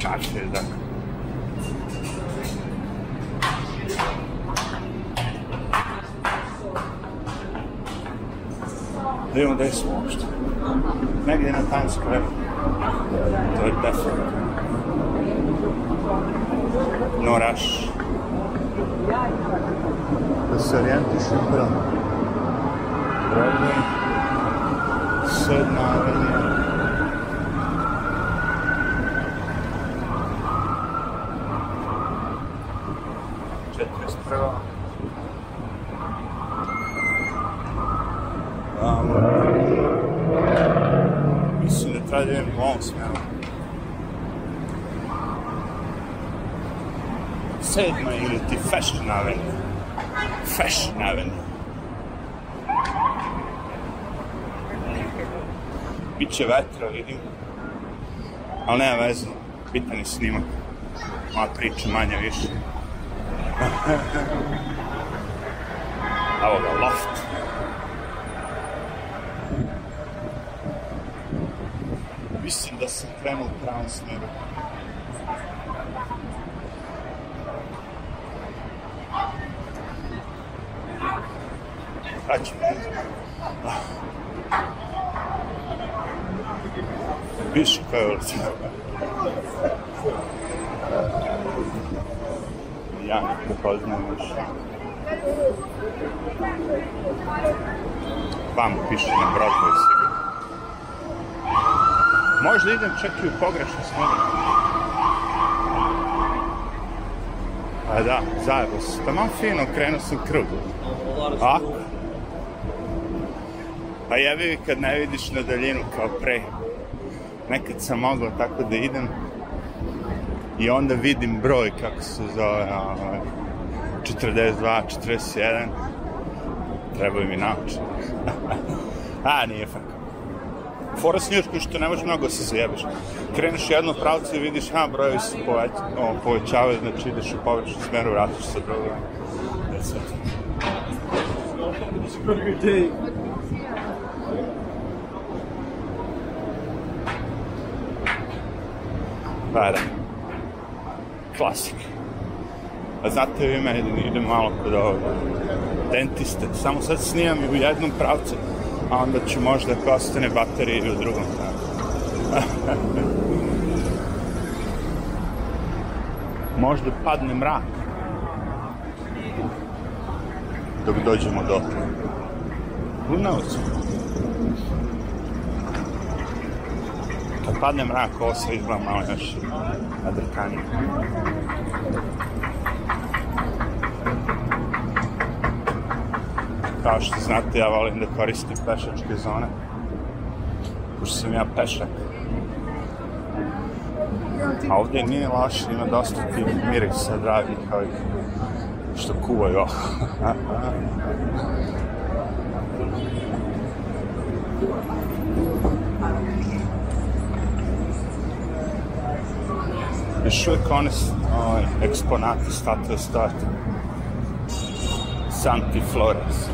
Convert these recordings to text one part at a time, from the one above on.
chargefield De jó, de ezt most. Megjön a Times Square. Tudod, befog. Norás. Sorrentissimo però. Bravo. Sennare. 7. ili ti Fashion Avenue. Fashion Avenue. Biće vetra, vidim. Ali nema veze, bitan je snimak. Moja priča manje više. Evo ga, loft. Mislim da sam krenuo u pravom smeru. ja, Yani pokazujemo više. Vamo piše na Broadway sigurno. Možda idem čak i u pogrešnu smjeru. A da, zajebo se. Tamo fino krenuo sam krugu. A? Pa jebi kad ne vidiš na daljinu kao pre nekad sam mogao tako da idem i onda vidim broj kako se zove, ovaj, 42, 41, trebaju mi naučiti. A, nije faka. Fora s njušku što ne možeš mnogo da se zajebiš. Kreneš u jednu pravcu i vidiš, ha, brojevi se poveć, o, povećavaju, znači ideš u pogrešnu smeru, vratiš se drugom. That's it. para. Klasika. A znate vi meni, da idem malo kod ovog dentiste, samo sad snijam i u jednom pravcu, a onda ću možda ako da ostane baterije ili u drugom pravcu. možda padne mrak dok dođemo do Who knows? padne mrak, ovo sve izgleda malo još nadrkanije. Kao što znate, ja volim da koristim pešačke zone, pošto sam ja pešak. A ovdje nije loše, ima dosta tih mirisa dragih ovih što kuvaju. još uvijek one ovaj, eksponati statue statue. Santi Flores.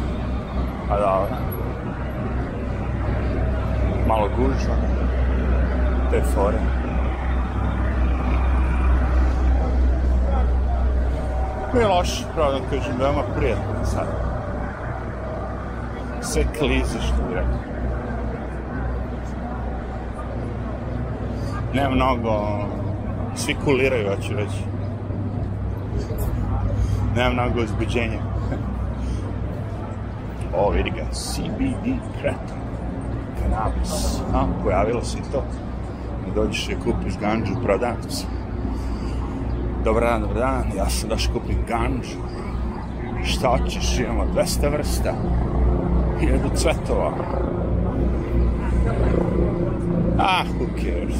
Pa da, malo gužva te fore. Nije loše, pravda kažem, veoma prijatno sad. Sve klize što bi rekao. Ne mnogo svi kuliraju, hoću reći. Nemam mnogo uzbuđenja. o, vidi ga, CBD kretan. Cannabis. A, pojavilo se i to. Da dođeš i kupiš ganđu, prodam se. Dobar dan, dobar dan, ja sam daš kupim ganđu. Šta hoćeš, imamo 200 vrsta. 1000 cvetova. Ah, who cares?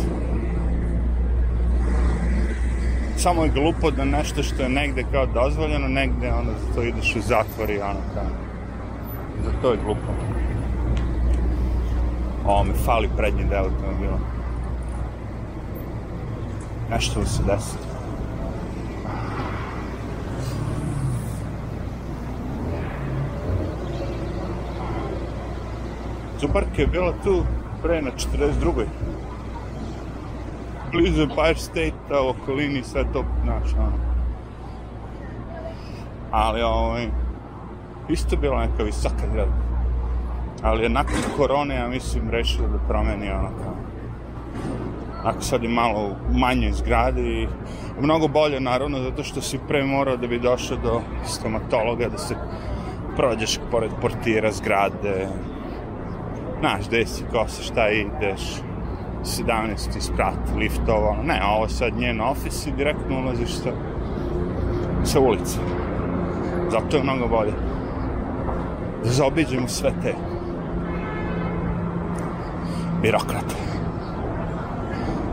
samo je glupo da nešto što je negde kao dozvoljeno, negde onda za to ideš u zatvor i ono kao... Za to je glupo. O, me fali prednji deo automobila. Nešto mu se desilo. Zubarka je bila tu pre na 42 blizu Empire State-a, okolini, sve to, znaš, ono. Ali, ovaj, isto bila neka visoka zgrada. Ali je nakon korone, ja mislim, rešila da promeni ono kao ako sad je malo manje zgradi mnogo bolje naravno zato što si pre morao da bi došao do stomatologa da se prođeš pored portira zgrade znaš gde si, ko se šta ideš 17. sprat, liftova, ne, ovo sad njen ofis i direktno ulaziš sa, sa ulice. Zato je mnogo bolje. Da zaobiđemo sve te birokrate.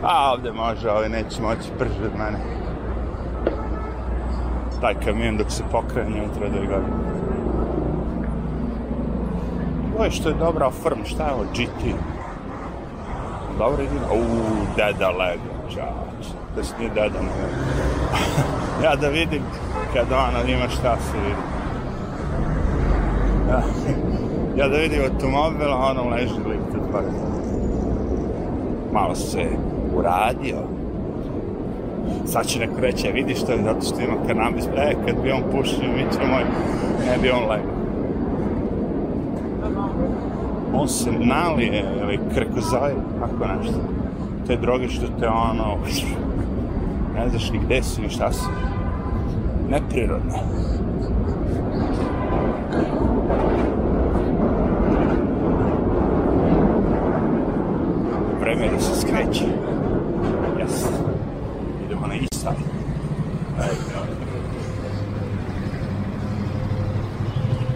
A ovde može, ali neće moći prži od mene. Taj kamion dok se pokrene, utra da je Ovo je što je dobra firma, šta je ovo GT? Lauridin, au, deda Lego, čač, da se nije deda moj. ja da vidim kad ona ima šta se vidi. Ja, da. ja da vidim automobil, a ona leži lipte pare. Malo se uradio. Sad će neko reći, ja e, vidiš to zato što ima kanabis. E, kad bi on pušio, mi će moj, ne bi on lego on se nalije ili ovaj, krkozaj, tako nešto. Te droge što te ono, ne znaš ni gde si, ni šta si. Neprirodno. Vreme da se skreće. Jes. Idemo na istaj.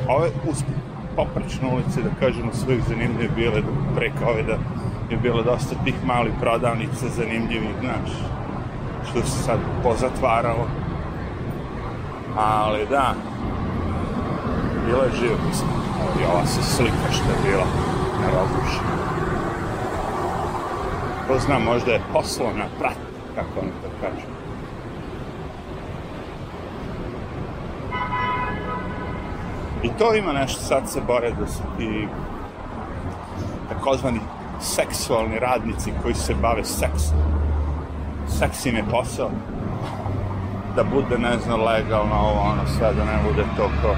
Ove, uz poprečne ulice, da kažemo, svojih zanimljive bile pre covid da je bilo dosta tih malih prodavnica zanimljivih, znaš, što se sad pozatvaralo. Ali da, bila je živa, mislim, i ova se slika što je bila na roguši. Ko zna, možda je poslana prat, kako oni to kažu. I to ima nešto, sad se bore da su ti takozvani seksualni radnici koji se bave seksom. Seks im je posao. Da bude, ne znam, legalno ovo, ono, sve, da ne bude to kao...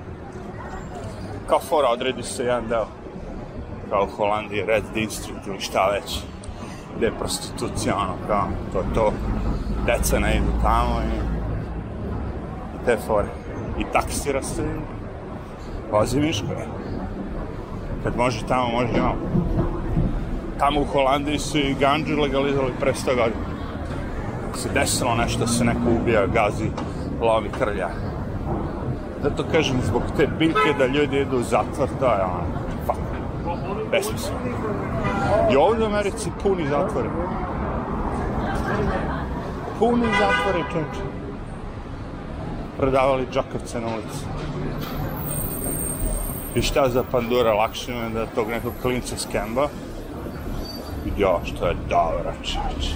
kao fora odredi se jedan deo kao u Holandiji Red District ili šta već gde je prostitucija ono kao to to deca ne idu tamo i, i te fore i taksira se, vozi Miškove. Kad može tamo, može i Tamo u Holandiji su i ganđu legalizali pre 100 godina. Se desilo nešto, se neko ubija, gazi, lovi krlja. Zato kažem, zbog te biljke da ljudi idu u zatvor, to je ono, fuck, besmisleno. I ovdje u Americi puni zatvore. Puni zatvore, čoče prodavali džakavce na ulici. I šta za pandura, lakše mi je da tog nekog klinca skemba. Jo, što je dobro, čač.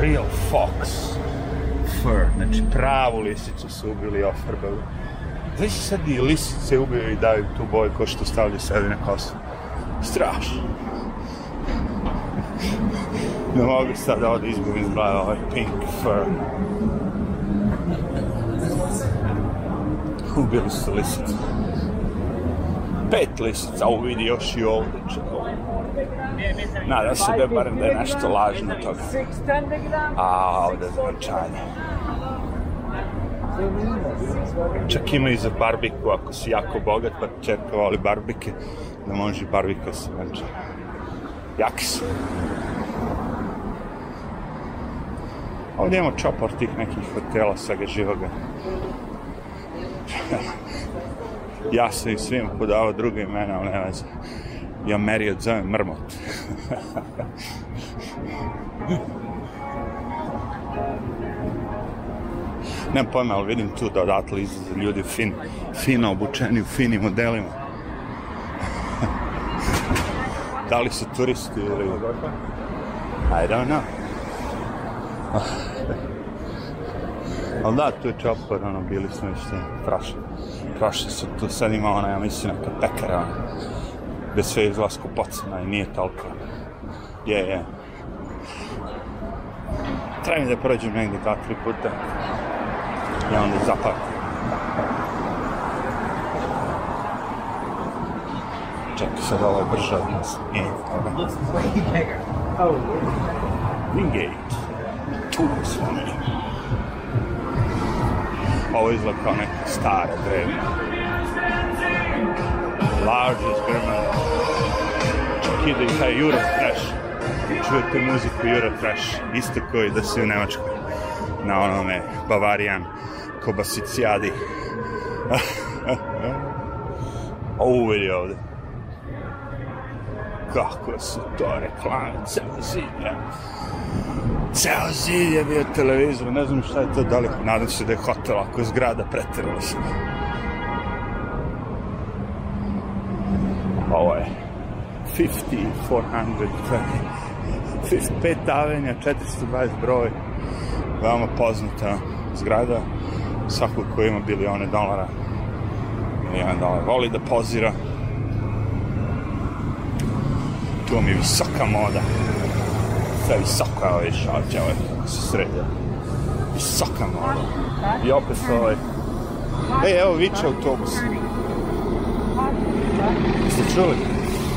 Real fox. Fur, znači pravu lisicu su ubili i ofarbali. Znači sad i lisice ubio i daju tu boju ko što stavlja sebi na kosu. Strašno. ne mogu sad da ovdje izgubim iz glave ovaj pink fur. izgubili su lisice. Pet lisica, ovo vidi još i ovdje. Nadam se da je barem da je nešto lažno toga. A, ovdje je zvrčanje. Čak ima i za barbiku, ako si jako bogat, pa čerka voli barbike, da može barbika se venča. Jaki su. Ovdje imamo čopor tih nekih hotela, svega živoga. Ja sam i svim podavao druge imena, ali ne veze. Ja Mary od zovem Mrmot. Nemam pojma, ali vidim tu da odatle izlaze ljudi fin, fino obučeni u finim modelima. da li su turisti ili... I don't know. Ali da, tu je čopor, ono, bili smo još te praše. Praše su tu, sad ima ona, ja mislim, neka pekara, ona. Bez sve izlaz kupocena i nije toliko. Je, je. Treba mi da prođem negde dva, tri puta. Ja onda zapakujem. čekaj sad ovo je brže od nas. E, Wingate. Tu smo mi. Ovo izgleda kao neka stara drevna. Laži, zgrman. Čak ide i taj Euro Trash. Čujete muziku Euro Trash. Isto koji da se u Nemačkoj. Na onome Bavarijan kobasicijadi. Ovo vidi ovde. Kako su to reklame, ceo zid, Ceo zid je bio televizor, ne znam šta je to daleko, nadam se da je hotel, ako je zgrada, pretirala se. Ovo je 50, 400, 55 avenja, 420 broj, veoma poznata zgrada, svako ko ima bilione dolara, milion dolara, voli da pozira, tu mi visoka moda šta i saka ove šađe, ove kako se srede. I saka I opet ovaj... Ej, evo viče autobus. Jeste čuli?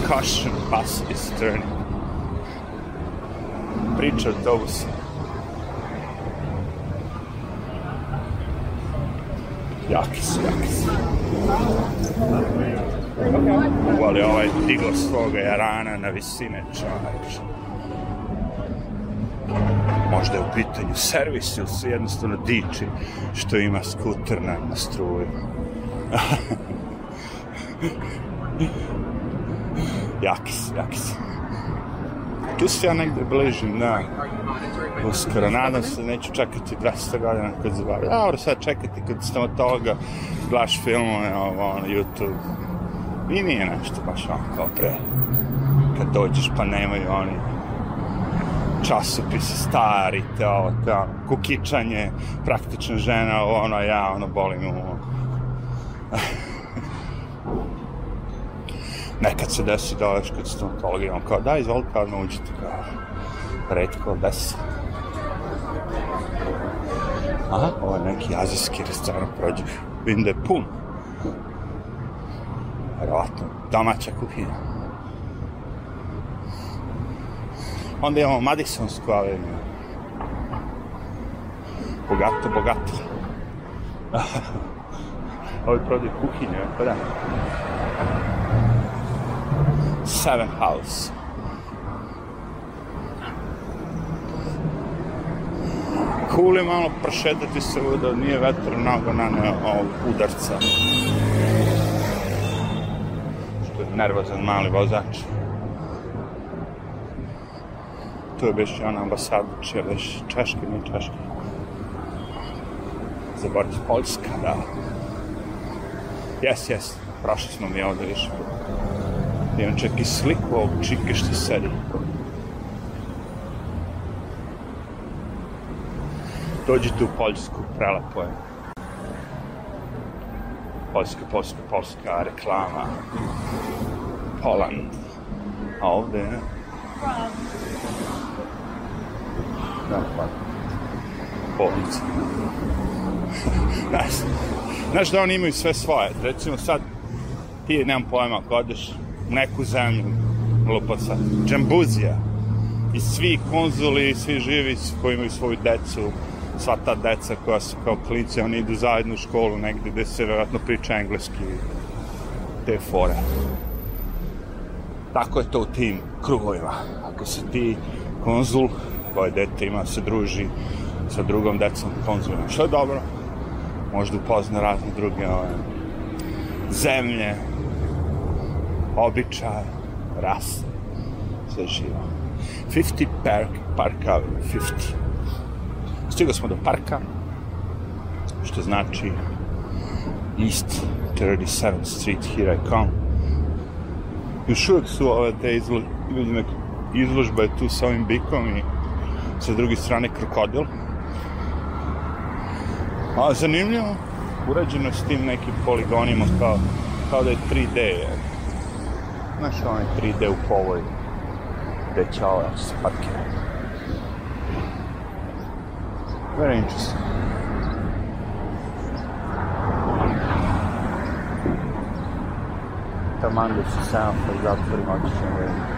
Caution bus is turning. Priča autobusa. Jaki su, jaki su. Ali ovaj diglo svoga jarana na visine čoveče možda je u pitanju servis ili se jednostavno diči što ima skuter na, na struju. jaki si, jaki si. Tu se ja negde bližim na da. uskoro. Nadam se da neću čekati 200 godina kad zabavim. Dobro, sad čekati kad stomatologa glaš filmove ovo, na YouTube. I nije nešto baš ono kao pre. Kad dođeš pa nemaju oni časopisi stari, teo, kao, kukičanje, praktična žena, ono, ja, ono, bolim u Nekad se desi da još kad stomatologija, on kao, da, izvolite, pa kao, nauđite, kao, redko, desi. Aha, ovo je neki azijski restoran prođe, vidim da je pun. Verovatno, domaća kuhinja. Onda imamo Square aveniju. Bogato, bogato. Ovo je prodaj kuhinje, pa da. Seven House. Kule malo prošetati se da nije vetar mnogo naneo udarca. Što je nervozan mali vozač tu je već ona ambasada, če znači već Češka, ne Češka. Zaboravim, Poljska, da. Jes, jes, prošli smo mi ovde više. Imam čak i sliku ovog čike što sedi. Dođite u Poljsku, prelepo je. Poljska, Poljska, Poljska, reklama. Poland. A ovde je... Da, pa. Bolnica. znaš, znaš da oni imaju sve svoje. Recimo sad, ti nemam pojma, ako odeš neku zemlju, lupa sad, Džambuzija, i svi konzuli, svi živi koji imaju svoju decu, sva ta deca koja su kao klinci, oni idu zajedno u školu negde gde se verovatno priča engleski te fore. Tako je to u tim krugovima. Ako si ti konzul, koje dete ima, se druži sa drugom decom konzumerno, što je dobro. Možda upozna razne druge ove, ovaj, zemlje, običaje, rase, sve živo. 50 park, park avenue, 50. Stigli smo do parka, što znači East 37th Street, here I come. Još uvek su ove te izložbe, izložba je tu sa ovim bikom i sa druge strane krokodil. A zanimljivo, urađeno s tim nekim poligonima kao, kao da je 3D. Je. Znaš, onaj 3D u povoju. Gde ćao, ja se parkiram. Very interesting. Taman da sam, pa zatvorim otišem vreme.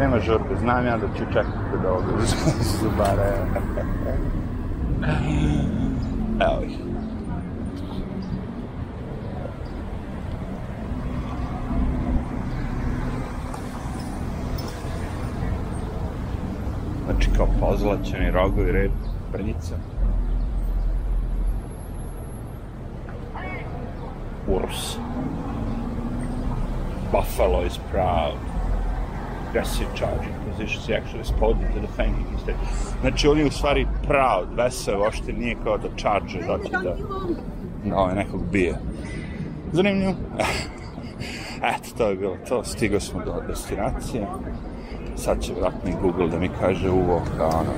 Nema žurbe, znam ja da ću čekati da ovde uzmem Evo ih. Znači kao pozlaćeni rogovi, red brnjica. Urs. Buffalo is proud aggressive charging position he actually responded to the flanking instead. Znači on je u stvari proud, vesel, uopšte nije kao da charge, znači da, da ovaj nekog bije. Zanimljivo. Eto, to je bilo to, stigo smo do destinacije. Sad će vratni Google da mi kaže uvo kao ono,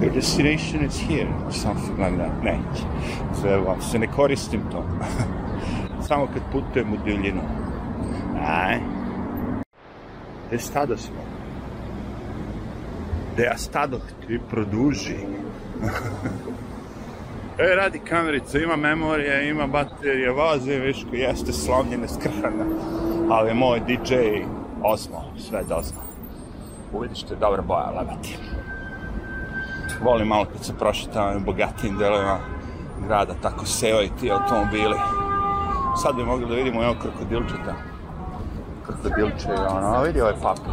your destination is here, something like that. Neće, zajebam se, ne koristim to. Samo kad putujem u duljinu. Aj estado assim. De estado ti produži. e, radi kamerica, ima memorije, ima baterije, vaze, višku, jeste slomljene, skrhana, ali moj DJ Osmo, sve dozna. Da Uvidiš te dobra boja, lebati. Volim malo kad se prošetam u delovima grada, tako seo i ti automobili. Sad bi mogli da vidimo i ovog krokodilčeta krkobilče, ono, vidi ovaj papi.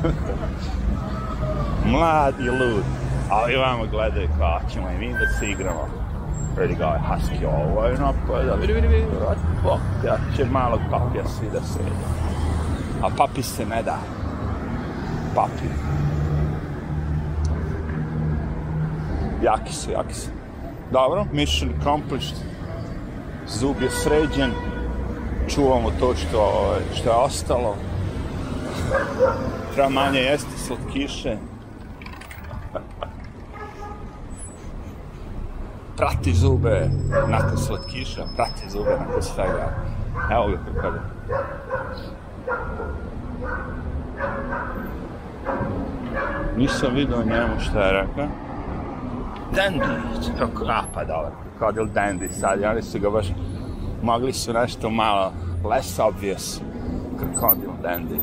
Mlad i lud. Ali vamo gledaj kao ćemo i mi da se igramo. Vidi ga ovaj husky, ovo je napada, vidi, vidi, vidi, popja, će malog papija svi da se vidi. A papi se ne da. Papi. Jaki su, jaki su. Dobro, mission accomplished zub je sređen, čuvamo to što, ovaj, što je ostalo, treba manje jesti slatkiše, prati zube nakon slatkiša, prati zube nakon svega. Evo ga pripada. Nisam vidio njemu šta je rekao. Dandy, kako, a pa dobro krokodil dandy sad i oni su ga baš mogli su nešto malo less obvious Crocodile dandy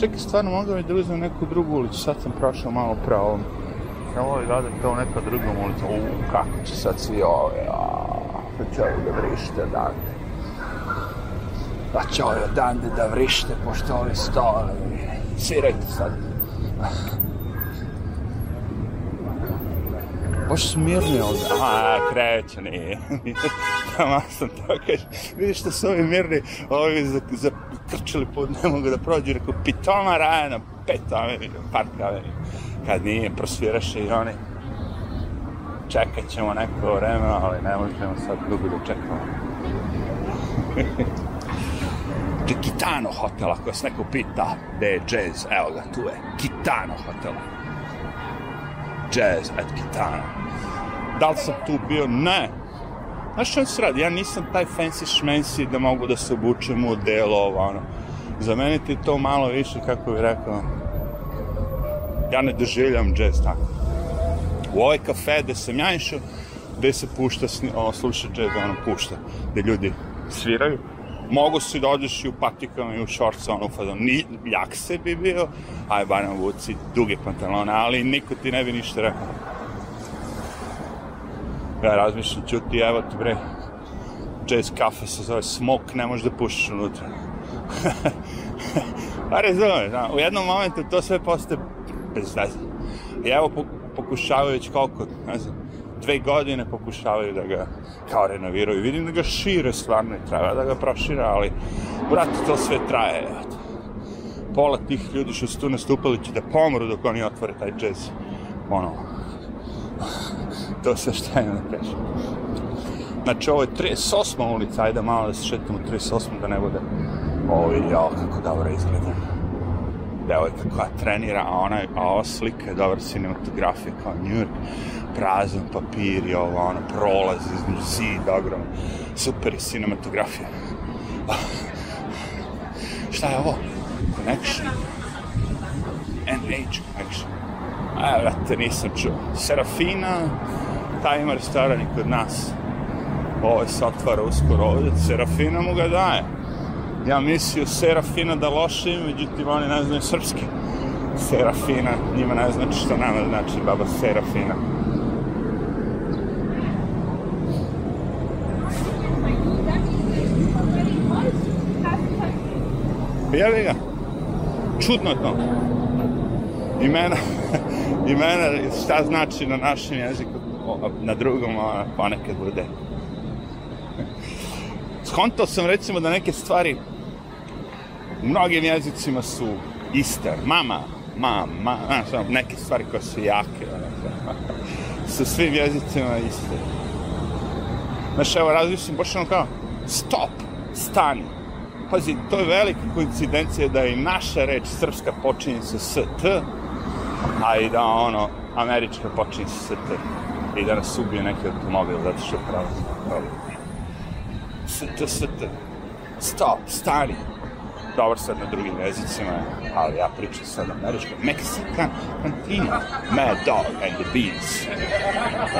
čekaj stvarno mogu bi da uzmem neku drugu ulicu sad sam prošao malo pravo ovom ja volim da odem kao neka druga ulica u kako će sad svi ove a, će ovi da vrište dande pa će ovi odande da vrište pošto ovi stole svirajte sad baš mirni ovde. A, kreće, nije. Tamo sam to kaže. Vidiš što su ovi mirni, ovi zakrčili za, put, ne mogu da prođu. Rekao, pitoma rana, pet park aveni. Kad nije, prosviraše i oni. Čekat ćemo neko vreme, ali ne možemo sad dugo da čekamo. Kitano hotel, ako vas neko pita gde je jazz, evo ga, tu je. Kitano hotel džez, ajde gitara. Da li sam tu bio? Ne. Znaš što se radi? Ja nisam taj fancy šmensi da mogu da se obučem u delo, ovo, ono. Za mene ti to malo više, kako bih rekao, ja ne doživljam džez tako. U ovaj kafe gde sam ja išao, gde se pušta, o, sluša džez, ono, pušta, gde ljudi sviraju, mogo si da odeš i u patikama i u šorca, ono, fazon, ni, jak se bi bio, aj, barem vuci duge pantalone, ali niko ti ne bi ništa rekao. Ja razmišljam, ćuti, evo ti bre, jazz kafe se zove smok, ne možeš da pušiš unutra. pa razumeš, da, u jednom momentu to sve postaje bez veze. I evo, pokušavajući koliko, ne znam, dve godine pokušavaju da ga kao renoviraju. Vidim da ga šire stvarno i treba da ga prošire, ali vrati to sve traje. Pola tih ljudi što su tu nastupali će da pomru dok oni otvore taj džez. Ono, to sve šta imam da kažem. Znači, ovo je 38. ulica, ajde malo da se šetam 38. da ne bude ovo vidi, ovo kako dobro izgleda. Devojka koja trenira, a ona, a ova slika je dobra cinematografija kao New York prazan papir i ovo, ono, prolaz iz muzi, ogrom, super sinematografija. Šta je ovo? Connection? NH Connection. A, vrate, nisam čuo. Serafina, taj ima restoran kod nas. Ovo se otvara uskoro ovdje, Serafina mu ga daje. Ja mislio Serafina da loše, međutim oni ne znaju srpski. Serafina, njima ne znači što nama znači baba Serafina. Jevi ga. Čudno to. Imena, imena šta znači na našem jeziku, na drugom ponekad bude. Skontao sam recimo da neke stvari u mnogim jezicima su iste. Mama, ma, ma, znaš, neke stvari koje su jake, onako. sa svim jezicima iste. Znaš, evo, razmišljam, počnem kao, stop, stani. Pazi, to je velika koincidencija da i naša reč srpska počinje sa ST, a i da ono, američka počinje sa ST. I da nas ubije neki automobil, zato što je pravo. ST, ST. Stop, stani. Dobar sad na drugim jezicima, ali ja pričam sad američka. Mexican cantina. Mad dog and the beans.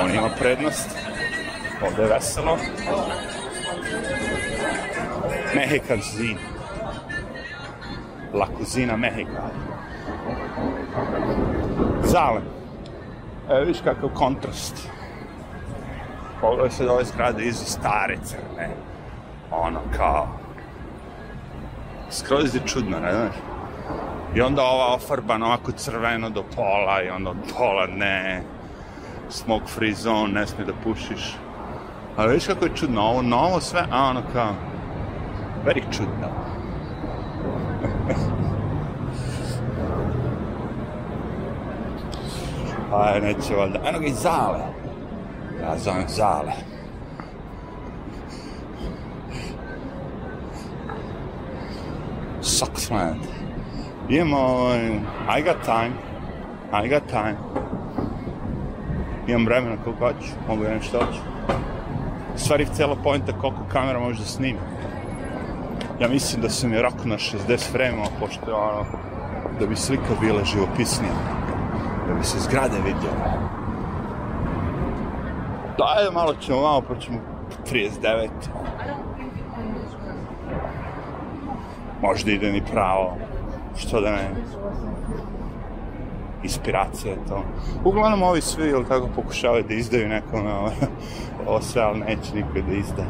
On ima prednost. Ovde je veselo. Mexicanzina. La cuzina mexicana. Zalem. E, viš kakav kontrast. Pogledaj se da ove zgrade izu stare crne. Ono kao... Skroz je čudno, ne znaš? I onda ova ofarbana ovako crveno do pola i onda od pola ne smoke free zone, ne smije da pušiš. Ali vidiš kako je čudno, ovo novo sve, a ono kao, Very čudno. Aj, pa neće valjda. Eno ga i Zale. Ja zovem Zale. Sucks, man. I got time. I got time. Imam vremena koliko hoću, mogu ja nešto hoću. Stvari, cijela pojenta koliko kamera može da snima. Ja mislim da sam je raknuo 60 frema, pošto ono, da bi slika bila živopisnija, da bi se zgrade vidjela. Da, ajde, malo ćemo, malo pa ćemo 39. Možda ide ni pravo, što da ne. Inspiracija to. Uglavnom, ovi svi, jel tako, pokušavaju da izdaju neko na ovo sve, ali neće nikad da izda.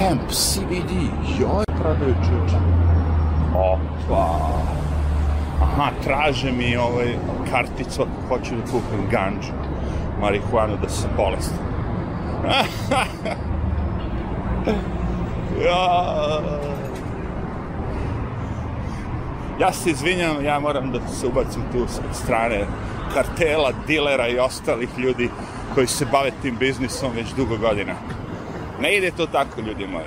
Hemp, CBD, joj, traduje čuče. Opa. Aha, traže mi ovaj karticu ako hoću da kupim ganđu, marihuanu da se bolestim. ja. ja se izvinjam, ja moram da se ubacim tu sa strane kartela, dilera i ostalih ljudi koji se bave tim biznisom već dugo godina. Ne ide to tako, ljudi moji.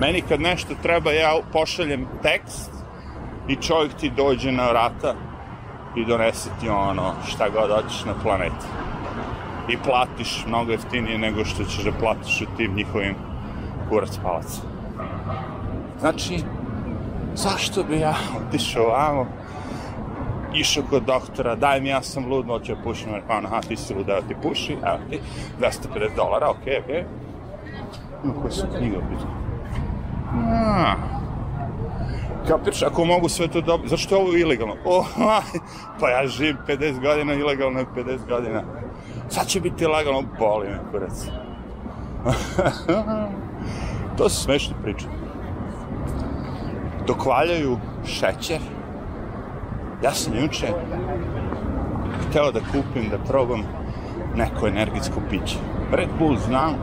Meni kad nešto treba, ja pošaljem tekst i čovjek ti dođe na vrata i donese ti ono šta god hoćeš na planeti. I platiš mnogo jeftinije nego što ćeš da platiš u tim njihovim kurac palaca. Znači, zašto bi ja otišao ovamo, išao kod doktora, daj mi, ja sam lud, hoću da pušim aha, ti si lud, da ti puši, evo ti, 250 dolara, okej, okay, okej. Okay Na koje su knjiga bitne? A, kapiraš, ako mogu sve to dobiti, zašto je ovo ilegalno? Oh, pa ja živim 50 godina, ilegalno je 50 godina. Sad će biti legalno, boli me kurac. to su smešne priče. Dok valjaju šećer, ja sam juče hteo da kupim, da probam neko energetsko piće. Red Bull znam,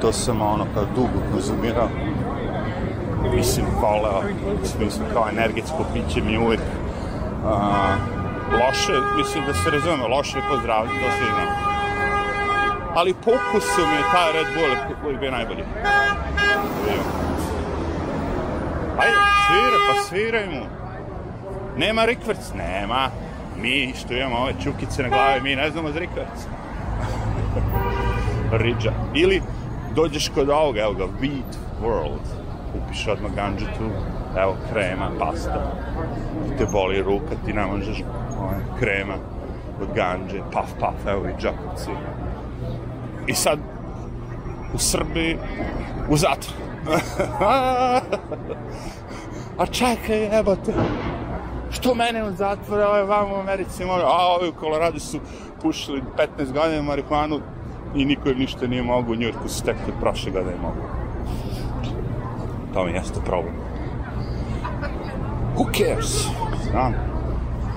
to sam ono kao dugo konzumirao mislim voleo u smislu kao energetsko piće mi uvek a, loše, mislim da se razumemo loše po zdravlje, to svi znamo ali po mi je taj Red Bull koji bio najbolji ajde svira pa sviraj mu nema rikvrc, nema mi što imamo ove čukice na glavi mi ne znamo za rikvrc riđa ili dođeš kod ovoga, evo ga, Weed World, kupiš odmah ganđetu, evo, krema, pasta, ti te boli ruka, ti ne možeš, ovaj, krema od ganđe, paf, paf, evo i džakovci. I sad, u Srbiji, u zatvor. a čekaj, jebote, što mene u zatvora, ovaj vam u Americi mora, a ovi u Koloradu su pušili 15 godina marihuanu, i niko im ništa nije mogu, u Njujorku su tek kod prošle da je mogu. To mi jeste problem. Who cares? Znam.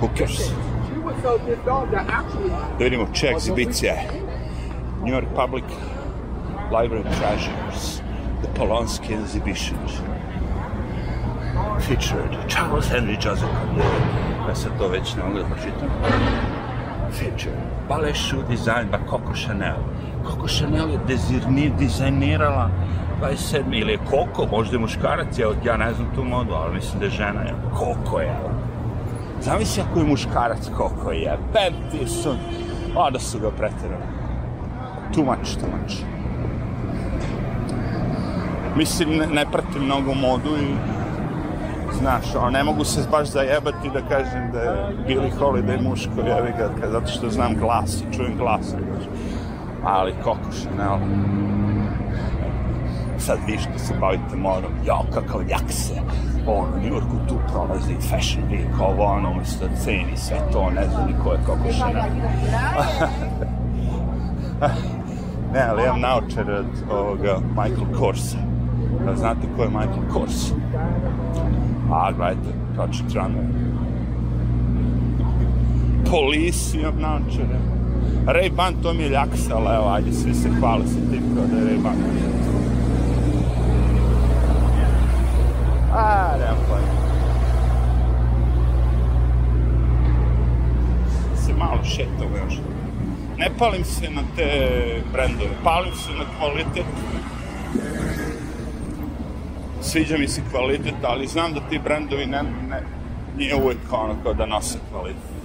Who cares? Da vidimo čije egzibicije. New York Public Library Treasures. The Polonsky Exhibition. Featured Charles Henry Joseph Ja sad to već ne mogu da pročitam. Featured. Ballet shoe designed by Coco Chanel kako Chanel je dezirni, dizajnirala 27. ili je Koko, možda je muškarac, ja, ja ne znam tu modu, ali mislim da je žena, ja, Koko je. Zamisli ako je muškarac Koko je, pem ti sun, onda su ga pretirali. Too much, too much. Mislim, ne, ne pratim mnogo modu i znaš, a ne mogu se baš zajebati da kažem da je Billy Holiday muško, jevi ga, zato što znam glas, čujem glas, znaš ali kokoš, ne, sad vi što da se bavite morom, jao, kakav jakse, ono, New Yorku tu prolazi Fashion Week, ovo, ono, umesto da ceni sve to, ne znam ni ko je kokošina. ne, ali imam naučar od ovoga Michael Korsa. Da znate ko je Michael Kors? A, gledajte, pročitam. Polis imam naučara. Ray-Ban to mi je ljaksa, evo, ajde, svi se hvale sa tim kao da je Ray-Ban. A, nemam pojma. Se malo šetamo još. Ne palim se na te brendove, palim se na kvalitet. Sviđa mi se kvalitet, ali znam da ti brendovi ne, ne, nije uvek ono kao da nose kvalitet.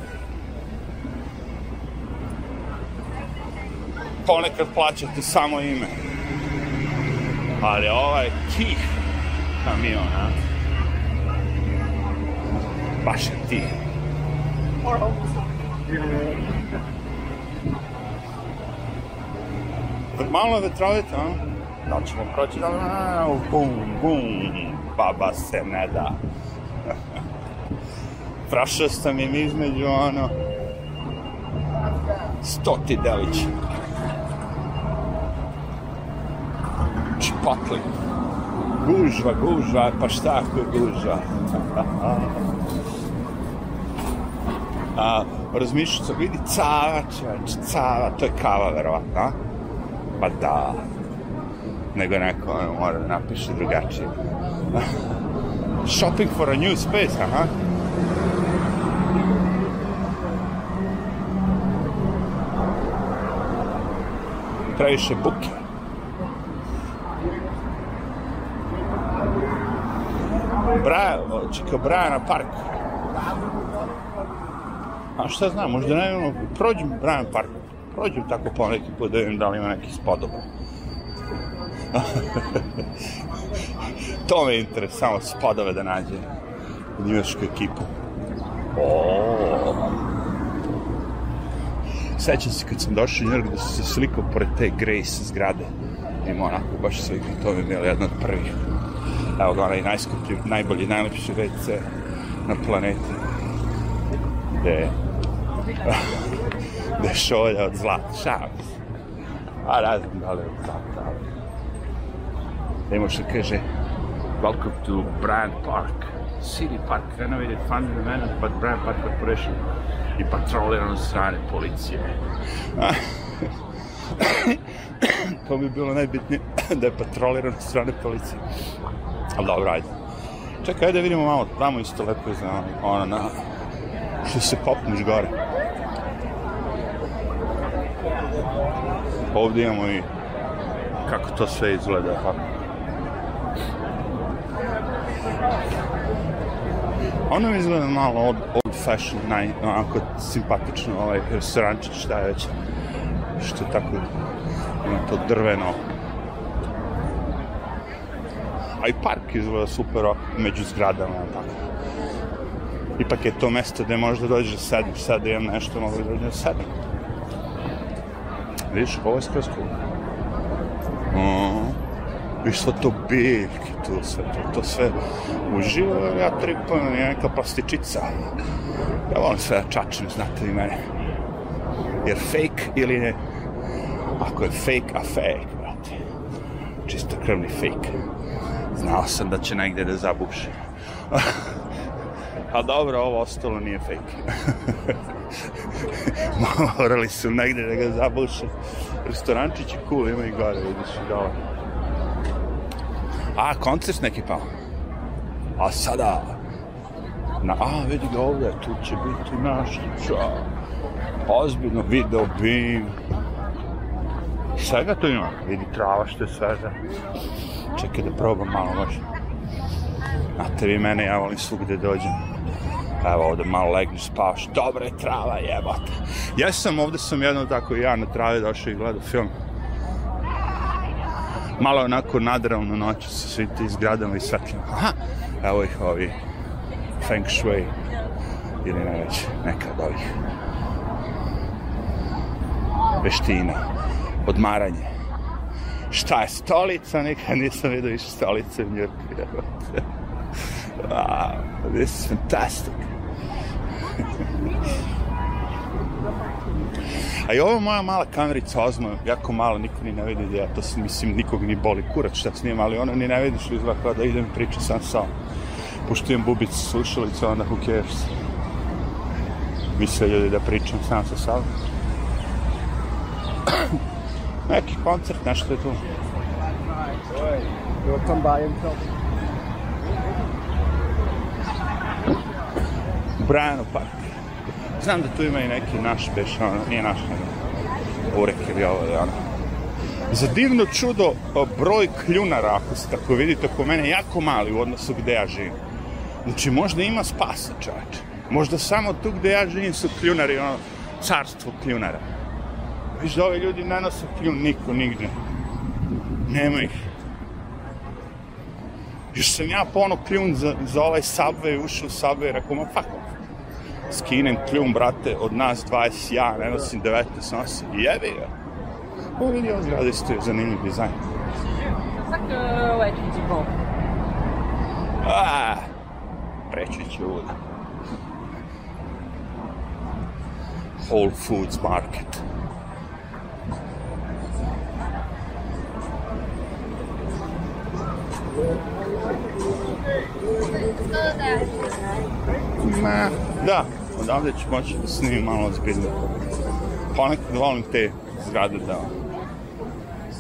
ponekad plaćate samo ime. Ali ovaj tih kamion, a? Baš je tih. Malo vetrovite, a? Da ćemo proći da... Bum, bum, baba se ne da. Prašao sam im između, ono, stoti delića. pakli. Gužva, gužva, pa šta ako gužva? a, razmišljao sam, vidi cava, čač, cava, to je kava, verovatno. Pa da, nego neko ono, mora da napiše drugačije. Shopping for a new space, aha. Previše buke. Brian, čika Briana Park. A šta znam, možda ne ono, prođem Brian Park, prođem tako po neki put da vidim da li ima neki spodoba. to me interesuje, samo spodove da nađe u njivašku ekipu. Oh. Sećam se kad sam došao u Njork da sam se slikao pored te Grace zgrade. Ima onako baš sve, to mi je bilo jedna od prvih Evo ga onaj najskuplji, najbolji, najlepši WC na planeti. Gde gde je šolja od zlata, šalim se. A razum da li je od zlata, ali... Da, da ima što kaže, Welcome to Bryant Park, City Park, renovated family manor, but Bryant Park Corporation i patrolirano od strane policije. to bi bilo najbitnije, da je patrolirano od strane policije. Ali dobro, ajde. Čekaj, ajde vidimo malo, tamo isto lepo je znao, ono na... Što se popneš gore. Ovdje imamo i kako to sve izgleda, kako. Ono mi izgleda malo od old fashion, naj, onako simpatično, ovaj restorančić, šta je već, što je tako, ima to drveno, a i park izgleda super među zgradama, tako. Ipak je to mesto gde možda dođe da sedmiš, sad imam nešto, mogu da dođe da sedmiš. Vidiš, ovo je skroz cool. Mm. Viš sve to biljke tu, sve to, to sve uživa, ja tripujem, je neka plastičica. Ja volim sve da čačim, znate li mene. Jer fake ili ne? ako je fake, a fake, brate. Čisto krvni fake. Znao sam da će negde da zabuši. A pa dobro, ovo ostalo nije fake. Morali su negde da ga zabuše. Restorančić je cool, ima i gore, vidiš, dobro. A, koncert neki pa. A sada... Na, a, vidi ga ovde, tu će biti naš čao. Ozbiljno video bim. Svega tu ima, vidi trava što je sveža. Čekaj da probam malo možda. Znate vi mene, ja volim svugde da dođem. Evo ovde malo legneš, spavaš, dobra je trava, jebate. Ja sam ovde, sam jedno tako i ja na travi došao i gledao film. Malo je onako nadravno noću sa svi ti zgradama i svetlima. Aha, evo ih ovi Feng Shui ili ne već, neka od ovih veština odmaranje. Šta je stolica? Nikad nisam vidio više stolice u Njurku. wow, this is fantastic. A i ovo moja mala kamerica Ozmo, jako malo, niko ni ne vidi da ja to sam, mislim, nikog ni boli kurac šta snimam, ali ona ni ne vidi što izgleda kao da idem priča sam sa sam. Pošto imam bubicu slušalicu, onda who cares. Misle ljudi da pričam sam sa sobom koncert, nešto je tu. Evo come by himself. Brianov park. Znam da tu ima i neki naš peš, ono, nije naš, ono, urek ili ovo, ovaj, ono. Za divno čudo, pa broj kljunara, ako se tako vidite, oko mene jako mali u odnosu gde ja živim. Znači, možda ima spasa, čoveče. Možda samo tu gde ja živim su kljunari, ono, carstvo kljunara. I zove ljudi na nas film, niko nigde. Nema ih. Još sam ja pono kljun za, za ovaj Subway, ušao u Subway, rekao, ma fuck off. Skinem kljun, brate, od nas 20, ja ne nosim 19, nosim, jebi ga. Pa vidi, on zgrada isto je zanimljiv dizajn. Kako e, lečići bol? Ah, preći ću luda. Whole Foods Market. Ma, da, odavde ću moći da snimim malo ozbiljno. Ponekad pa da volim te zgrade da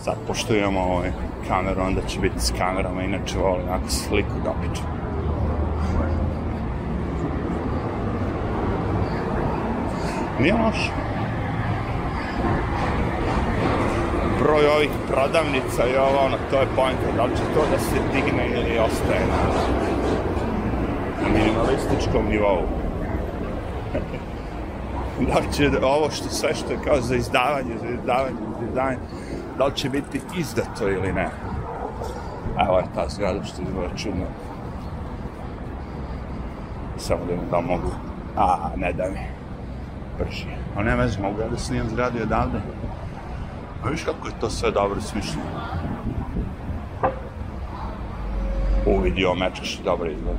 sad, pošto imamo ovaj kameru, onda će biti s kamerama, inače volim ako sliku da opičem. Nije loše. broj ovih prodavnica i ovo, ono, to je pojenta, da li će to da se digne ili ostaje na minimalističkom nivou. da li će ovo što sve što je kao za izdavanje, za izdavanje, za izdavanje, da li će biti izdato ili ne. Evo je ta zgrada što izgleda čudno. Samo da mi da mogu. A, ne da mi. Brže. A ne vez, mogu ja da snimam zgradu odavde. Pa viš kako je to sve dobro smišljeno. Uvidio meča što dobro izgleda.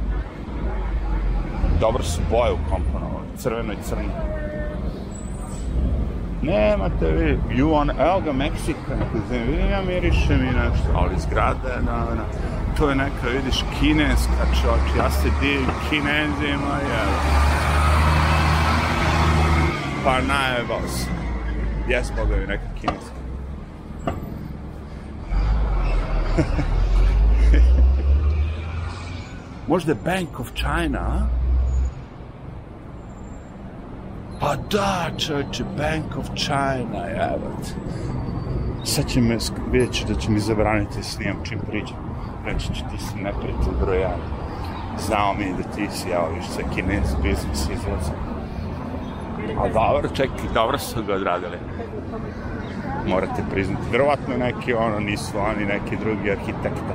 Dobro su boje u ukomponovali, crveno i crno. Nemate vi, you on, evo ga Meksika, vidim ja miriše mi nešto, ali zgrada je na, To je neka, vidiš, kineska čoč, ja se divim kinezima, jel. Pa najebao se. Jesmo ga neka kineska. Možda Bank of China? Pa da, čovječe, Bank of China, jevat. Sad će me, vidjet ću da će mi zabraniti da snijem čim priđem. Reći ću ti si neprijatelj broj jedan. Znao mi da ti si, ja viš, sa kinez biznis izlazi. A dobro, čekaj, dobro su ga odradili morate priznati. Verovatno neki ono nisu oni, neki drugi arhitekta.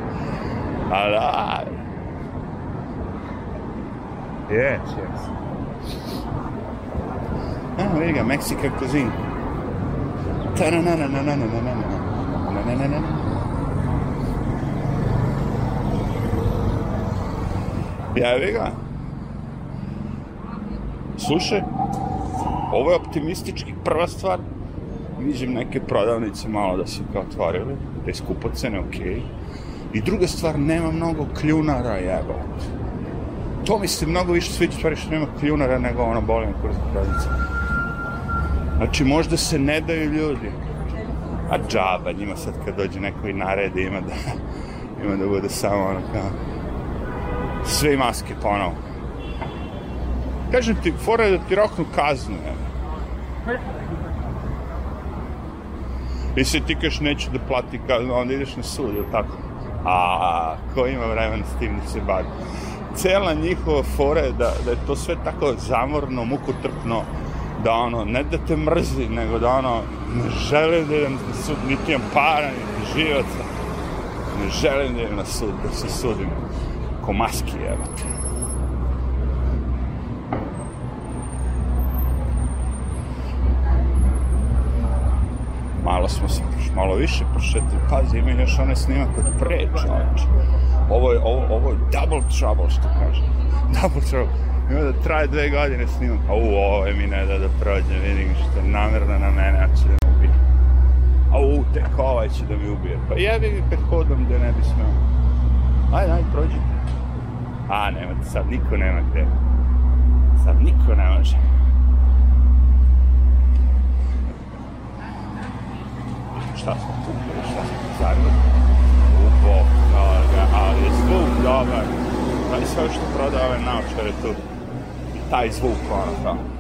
Ali, a... Je, cheers. A, vidi ga, optimistički prva stvar vidim neke prodavnice malo da su kao otvorile, da je skupocene, okej. Okay. I druga stvar, nema mnogo kljunara, jebo. To mi se mnogo više sviđa stvari što nema kljunara nego ono boli me kurac prodavnice. Znači, možda se ne daju ljudi. A džaba, njima sad kad dođe neko i naredi, ima da, ima da bude samo ono kao... Sve maske ponovo. Kažem ti, fora da ti roknu kaznu, jebo. I se ti kažeš neću da plati, onda ideš na sud, ili tako? A, ko ima vremena s tim da se bavi? Cela njihova fora je da, da je to sve tako zamorno, mukotrpno, da ono, ne da te mrzi, nego da ono, ne želim da idem na sud, niti imam para, niti živaca, ne želim da idem na sud, da se sudim Komaski, maski, evo te. malo više prošeti, pazi, ima još onaj snimak od pre, čoveče. Ovo je, ovo, ovo je double trouble, što kaže. Double trouble. Ima da traje dve godine snimak. A u, ovo je mi ne da da prođe, vidim što je namjerno na mene, a će da me ubije. A u, tek ovaj će da mi ubije. Pa jebi mi prethodom gde da ne bi smeo. Ajde, ajde, prođite. A, nemate, sad niko nema gde. Sad niko ne može. šta smo kupili, šta smo zarili, kupo, ali je zvuk dobar, pa i sve što prodaje ove naočare tu, taj zvuk, ono kao.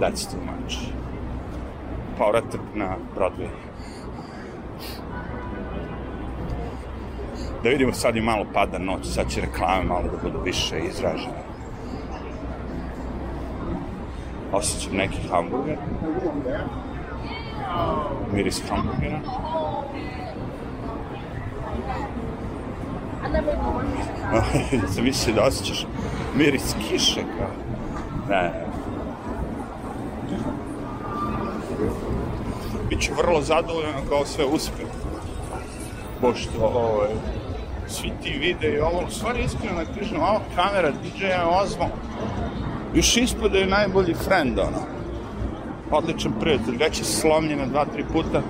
That's too much. Povratak na Broadway. Da vidimo, sad je malo pada noć, sad će reklame malo da budu više izražene osjećam neki hamburger. Miris hamburgera. Zavisi da osjećaš miris kiše kao. Ne. Biću vrlo zadovoljan kao sve uspjeh. Pošto ovaj, svi ti vide i ovo, u stvari iskreno na da križnom, ova kamera DJ-a Ozmo, još da je najbolji friend, ono. Odličan prijatelj, već je slomljena dva, tri puta,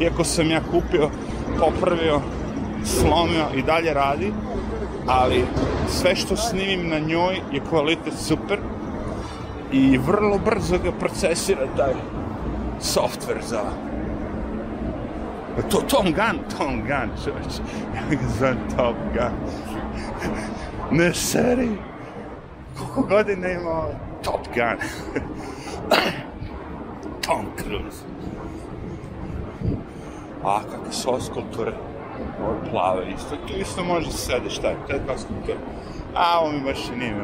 iako sam ja kupio, popravio, slomio i dalje radi, ali sve što snimim na njoj je kvalitet super i vrlo brzo ga procesira taj software za to Tom Gun, Tom Gun, čovječ. Ja ga zovem Top Gun. ne seri koliko godina imao ovaj? Top Gun? Tom Cruise. A, kakve su oskulpture. Ovo plave isto. Tu isto može se sede šta je. To je oskulptura. A, ovo mi baš i nije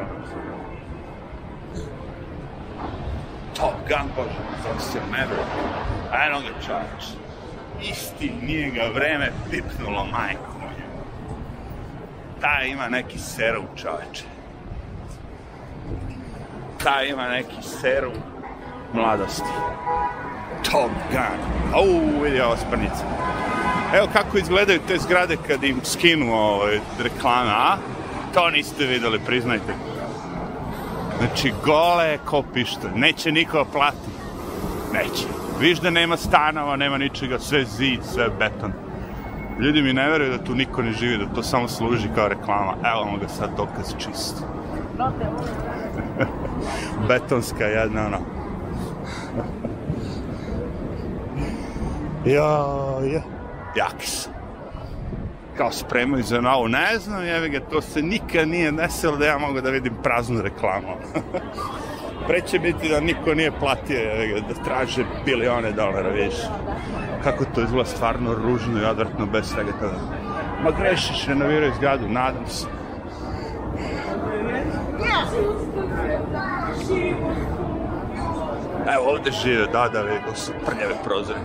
Top Gun, bože, zove se Maverick. I on get charged. Isti nije ga vreme pipnulo majku. Taj ima neki serum čoveče taj ima neki serum mladosti. Top Gun. Au, vidi ova sprnica. Evo kako izgledaju te zgrade kad im skinu ove ovaj, reklame, a? To niste videli, priznajte. Znači, gole ko pišta. Neće niko da plati. Neće. Viš da nema stanova, nema ničega, sve zid, sve beton. Ljudi mi ne veruju da tu niko ne živi, da to samo služi kao reklama. Evo vam ga sad dokaz čist betonska jedna, ono. ja, ja, jaki su. Kao spremaju za novu, ne znam, jevi ga, to se nikad nije desilo da ja mogu da vidim praznu reklamu. Pre biti da niko nije platio, jevi ga, da traže bilione dolara, vidiš. Kako to izgleda stvarno ružno i odvratno bez svega toga. Ma grešiš, renoviraju zgradu, nadam se Evo ovdje žive, da, da, rekao su prljave prozore.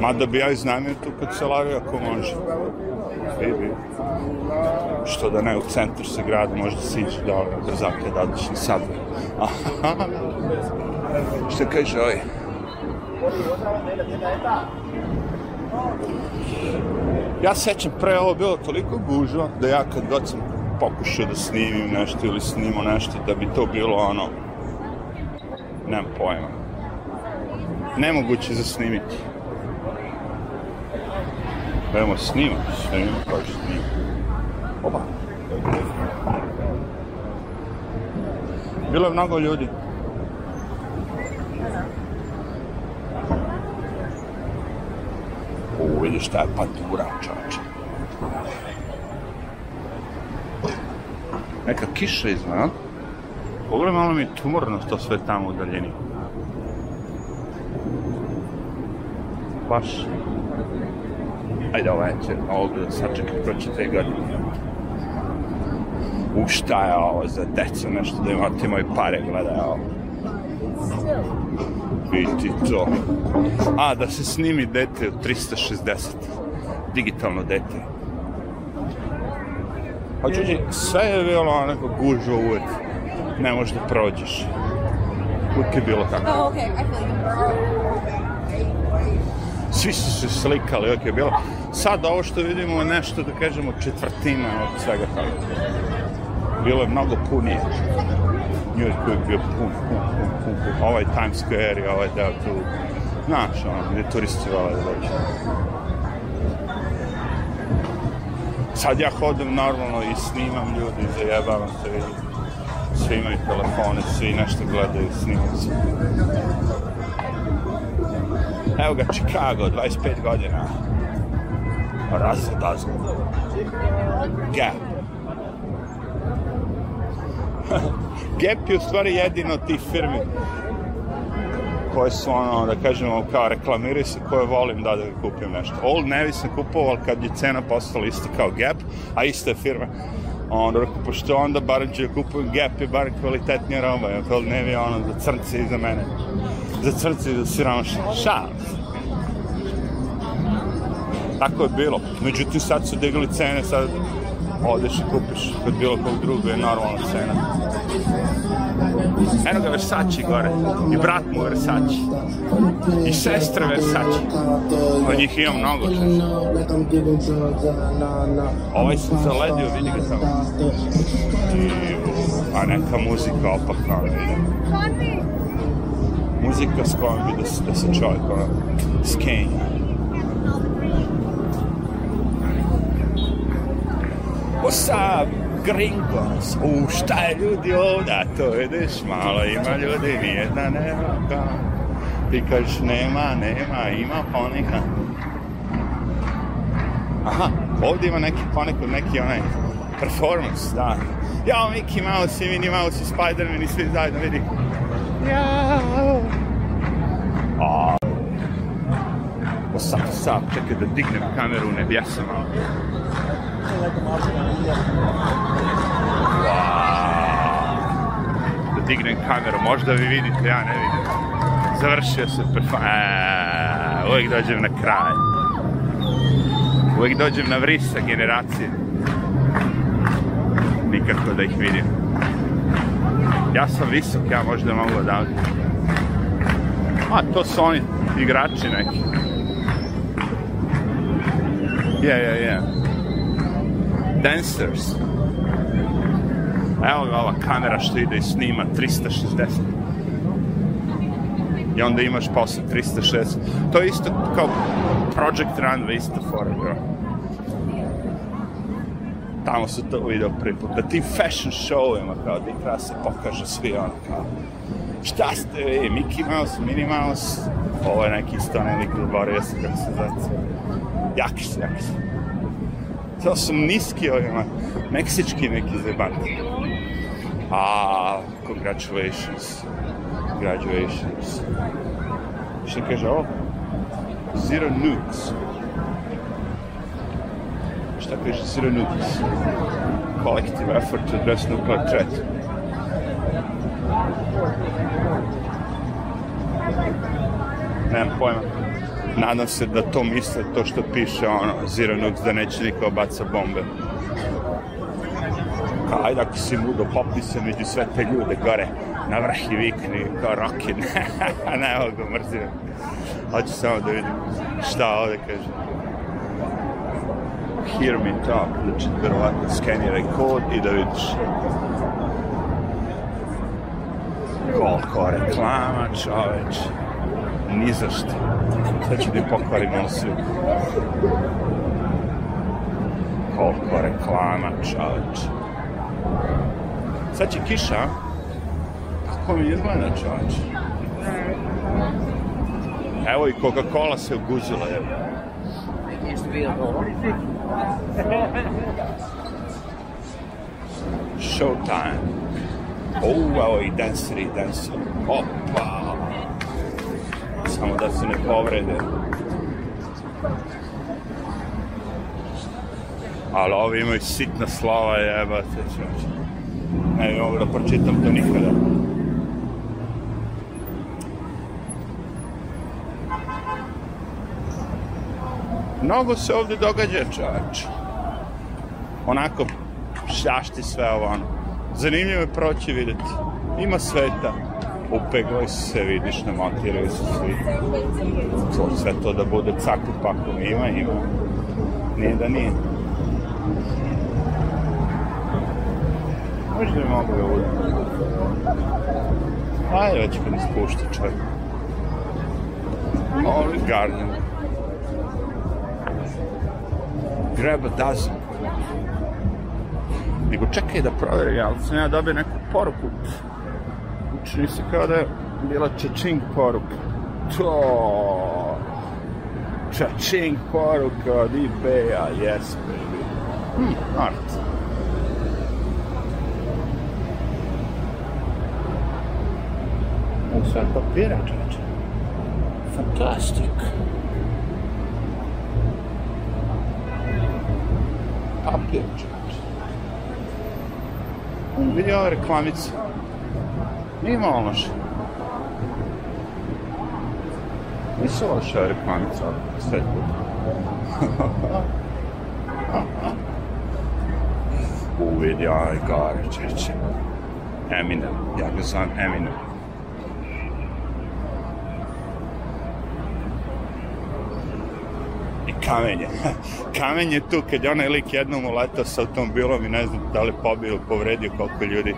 Mada bi ja iznajmio tu kancelariju ako može. Bibi. Što da ne, u centru se grad možda siđe da ove brzake dadašnji sad. Što kaže ovaj? Ja sećam, pre ovo bilo toliko gužva da ja kad god sam pokušao da snimim nešto ili snimo nešto, da bi to bilo ono, nemam pojma, nemoguće za snimiti. Evo, imamo snimak, snimam, pa snimak. Opa. Bilo je mnogo ljudi. U, vidiš šta je patura, čoče neka kiša iznad. Pogledaj malo mi tumorno to sve tamo u daljini. Baš. Ajde ovaj će ovdje da sačekaj pročite godine. U šta je ovo za deca, nešto da imate moje pare, gledaj ovo. Vidi to. A, da se snimi dete od 360. Digitalno dete. Hoćući, pa sve je bilo onako gužo uvek. Ne možeš da prođeš. Uvijek je bilo tako. Oh, okay. I feel you. Svi su se slikali, uvijek je bilo. Sad ovo što vidimo je nešto, da kažemo, četvrtina od svega toga. Bilo je mnogo punije. New York uvijek bio pun, pun, pun, pun, pun. Ovaj Times Square i ovaj deo tu. Znaš, ono, gde turisti vole da dođu. Sad ja hodim normalno i snimam ljudi, zajebavam se, vidim. Svi imaju telefone, svi nešto gledaju, snimam se. Evo ga, Chicago, 25 godina. Razzle dazzle. Gap. Gap je u stvari jedino tih firmi koje su ono, da kažemo, kao reklamiraju se koje volim da da kupim nešto. Old Navy sam kupovao kad je cena postala isto kao Gap, a ista je firma. Onda rekao, pošto onda bar ću kupujem Gap i bar kvalitetnija roba, jer Old Navy je ono za crnce i za mene. Za crnce i za siromašne. Šalim Tako je bilo. Međutim, sad su digli cene, sad odeš i kupiš kod bilo kog druga je normalna cena. Eno ga Versace gore, i brat mu Versace, i sestra Versace. Od njih ima mnogo često. Ovaj sam zaledio, vidi ga tamo. I, a neka muzika opakna. Muzika s kojom bi da, da se čovjek ono skenja. Ko sam Gringlas, u šta je ljudi ovda, to vidiš, malo ima ljudi, nijedna nema ga. Da. Ti kažeš nema, nema, ima ponekad. Aha, ovde ima neki ponekad, neki onaj performance, da. Jao, Mickey Mouse i Minnie Mouse i Spider-Man i svi zajedno, vidi. Jao. A, o, sad, sad, čekaj da dignem kameru, ne bijasam malo ili nekom mašinom uvijem. Wow. Da dignem kameru, možda vi vidite, ja ne vidim. Završio se perform... Eee, uvijek dođem na kraj. Uvijek dođem na vrisa generacije. Nikako da ih vidim. Ja sam visok, ja možda mogu da... A, to su oni igrači neki. Yeah, yeah, yeah dancers. Evo ga ova kamera što ide i snima 360. I onda imaš posle 360. To je isto kao Project Runway isto fora, bro. Tamo su to video prvi put. Na da tim fashion showima, kao da treba se pokaže svi ono, kao šta ste vi, Mickey Mouse, Minnie Mouse, ovo je neki stone ne, nikad zaboravio se kako se zove. Jaki se, jaki se. to su niski, onima, meksički neki zebanti. A, congratulations, congratulations. Što kaže ovo? Zero nukes. Šta kaže zero nukes? Collective effort to address nuclear threat. Nemam pojma. nadam se da to misle to što piše ono, Ziranox, da neće niko baca bombe. Kao, ajde ako si ludo, popni se među sve te ljude gore, na vrh i vikni, kao Rokin. ne mogu, mrzim. Hoću samo da vidim šta ovde kaže. Hear me talk, znači verovatno skeniraj kod i da vidiš koliko reklama, čoveče. Ni za što. Sad ću da im pokvarim nosu. Koliko reklama, čoveč. Sad će kiša, Kako mi izgleda, čoveč? Evo i Coca-Cola se uguzila, evo. Nešto bilo ovo. Showtime. O, evo i danseri, danseri. Opa! samo da se ne povrede. Ali ovi imaju sitna slava, jebate, čoče. Ne bi mogu da pročitam to nikada. Mnogo se ovde događa, čoveč. Onako, šašti sve ovo, ono. Zanimljivo je proći videti. Ima sveta upeglaj se, vidiš, namontirali su svi. To, sve to da bude caku paku, ima, ima. Nije da nije. Možda bi mogu da bude. Ajde, već kad ispušta čovjek. Ovo je garden. Grab a dozen. Nego čekaj da proverim, ali sam ja dobio neku poruku Znači, nisi kao da je bila čačing poruka. To, čačing poruka od ebay-a, yes baby. Hm, art. Ovo sad papira, čače. Fantastic. Papir, čače. On vidio reklamicu. Nije malo loše. Nisu loše reklamica sve puta. Uvidi, aj, gare, čeče. Eminem, ja ga znam Eminem. I Kamenje je. tu kad je onaj lik jednom uletao sa automobilom i ne znam da li pobio, povredio koliko ljudi.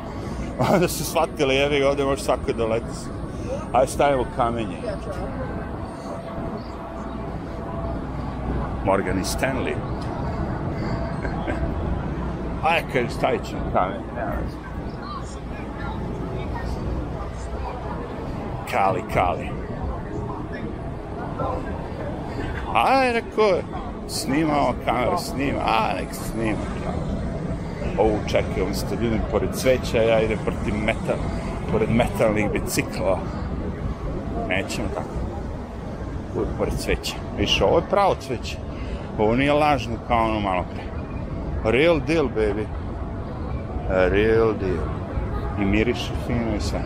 Onda su shvatili, jevi, ovde može svako da leti. Ajde stavimo kamenje. Morgan i Stanley. Ajde, kažem, stavit ćemo kamenje, Kali, Kali. Aj, rekao, snimamo kameru, snima, a nek snima kameru ovu čekaj, ovi ste ljudi pored cveća, ja idem protiv metal, pored metalnih bicikla. Nećemo tako. Uvijek pored cveća. Više, ovo je pravo cveće. Ovo nije lažno kao ono malo pre. Real deal, baby. Real deal. I miriše fino i sve.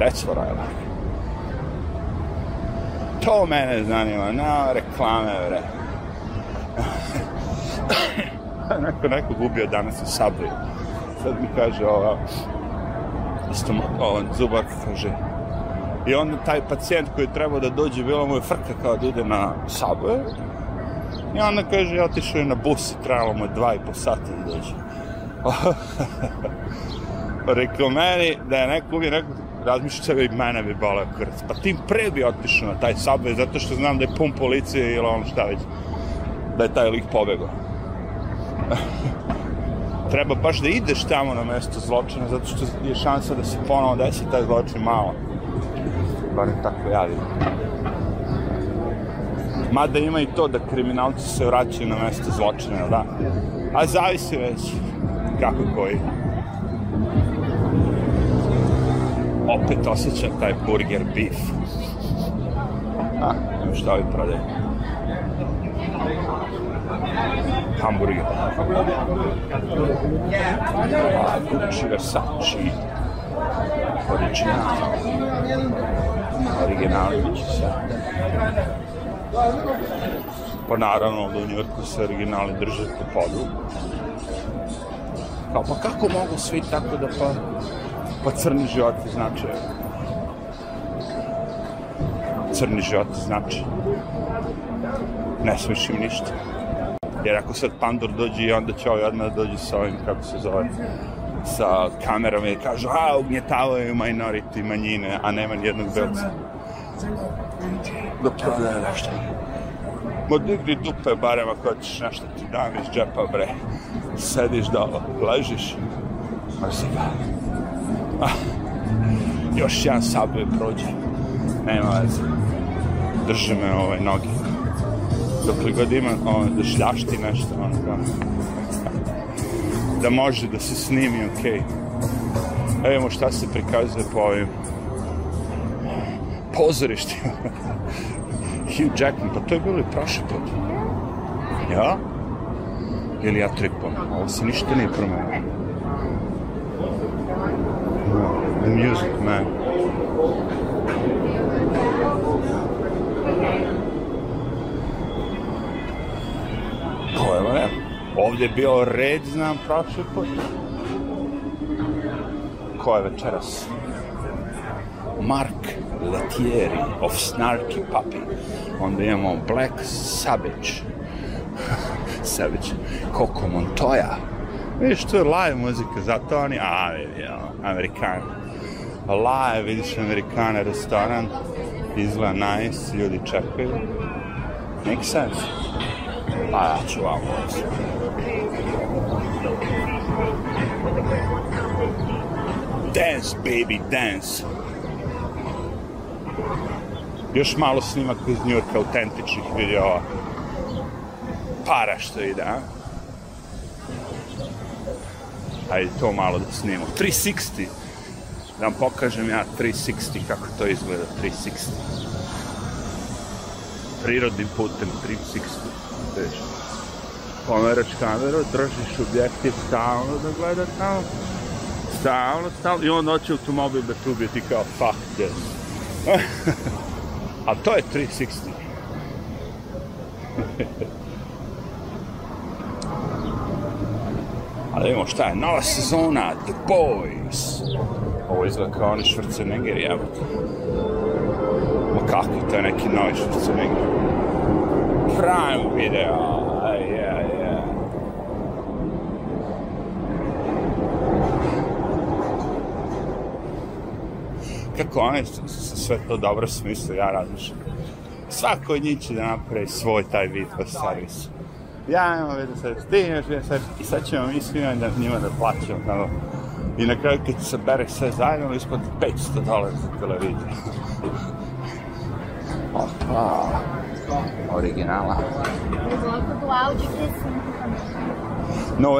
That's what I like. To mene zanima, na no, reklame, bre da, neko nekog ubio danas u sabriju. Sad mi kaže ova, stomak, ova zubak, kaže, i onda taj pacijent koji je trebao da dođe, bilo mu je frka kao da ide na saboj, i onda kaže, ja otišao je na bus i trajalo mu je dva i po sata da dođe. Pa rekao meni da je neko ubio nekog razmišljam sebe da i mene bi bolao kurac. Pa tim pre bi otišao na taj subway, zato što znam da je pun policije ili ono šta već, da je taj lik pobegao. treba baš da ideš tamo na mesto zločina, zato što je šansa da se ponovo desi taj zločin malo. Bar tako ja vidim. Mada ima i to da kriminalci se vraćaju na mesto zločina, da? A zavisi već kako koji. Opet osjećam taj burger beef. A, šta ovi prodaju hamburger. Kucci Versacci originali originali bit će sad pa naravno ovde u Njurku se originali drže po podu kao pa kako mogu svi tako da pa pa crni životi znači... crni životi znači ne smiješ im ništa Jer ako sad Pandor dođe i onda će ovaj odmah da dođe sa ovim, kako se zove, sa kamerama i da kažu, a, ugnjetavaju minority manjine, a nema nijednog belca. Da prodaje nešto. Ma digni dupe, barem ako hoćeš nešto ti dam iz džepa, bre. Sediš da ležiš. A se ah, još jedan sabio prođe. Nema veze. Drži me ove noge dokle god ima ono, da šljašti nešto, ono, da, da može da se snimi, okej. Okay. Evo šta se prikazuje po ovim pozorištima. Hugh Jackman, pa to je bilo i prošli put. Ja? Ili ja tripam? Ovo se ništa nije the da. Music Man. bilo, evo ne. Ovde je bio red, znam, prošli put. Ko je večeras? Mark Latieri of Snarky Puppy. Onda imamo Black Savage. Savage. Coco Montoya. Vidiš, to je live muzika, zato oni, a, vidi, Amerikani. Live, vidiš Amerikana, restoran, izgleda nice, ljudi čekaju. Makes sense. Ah, pa, chihuahuas. Dance, baby, dance. Još malo snimak iz Njurka, autentičnih videoa. Para što ide, a? Hajde to malo da snimamo. 360. Da vam pokažem ja 360, kako to izgleda 360. Prirodnim putem 360 srećno. Pomeraš kameru, držiš objektiv stalno da gleda tamo. Stalno, stalno. I on hoće automobil da te ubije ti kao fuck yes. A to je 360. A da vidimo šta je, nova sezona, The Boys. Ovo izgleda kao oni Schwarzenegger, jebate. Ma kako, to je neki novi Schwarzenegger. Prime Video. Uh, yeah, yeah. Kako oni sve to dobro smislu, ja razmišljam. Svako od njih će da napravi svoj taj video servis. Ja imam video servis, ti imaš video servis i sad ćemo mi svima da njima da plaćamo tamo. I na kraju kad se bere sve zajedno, ispod 500 dolara za televiziju. oh, oh originala. lá. Eu gosto do Audi Q5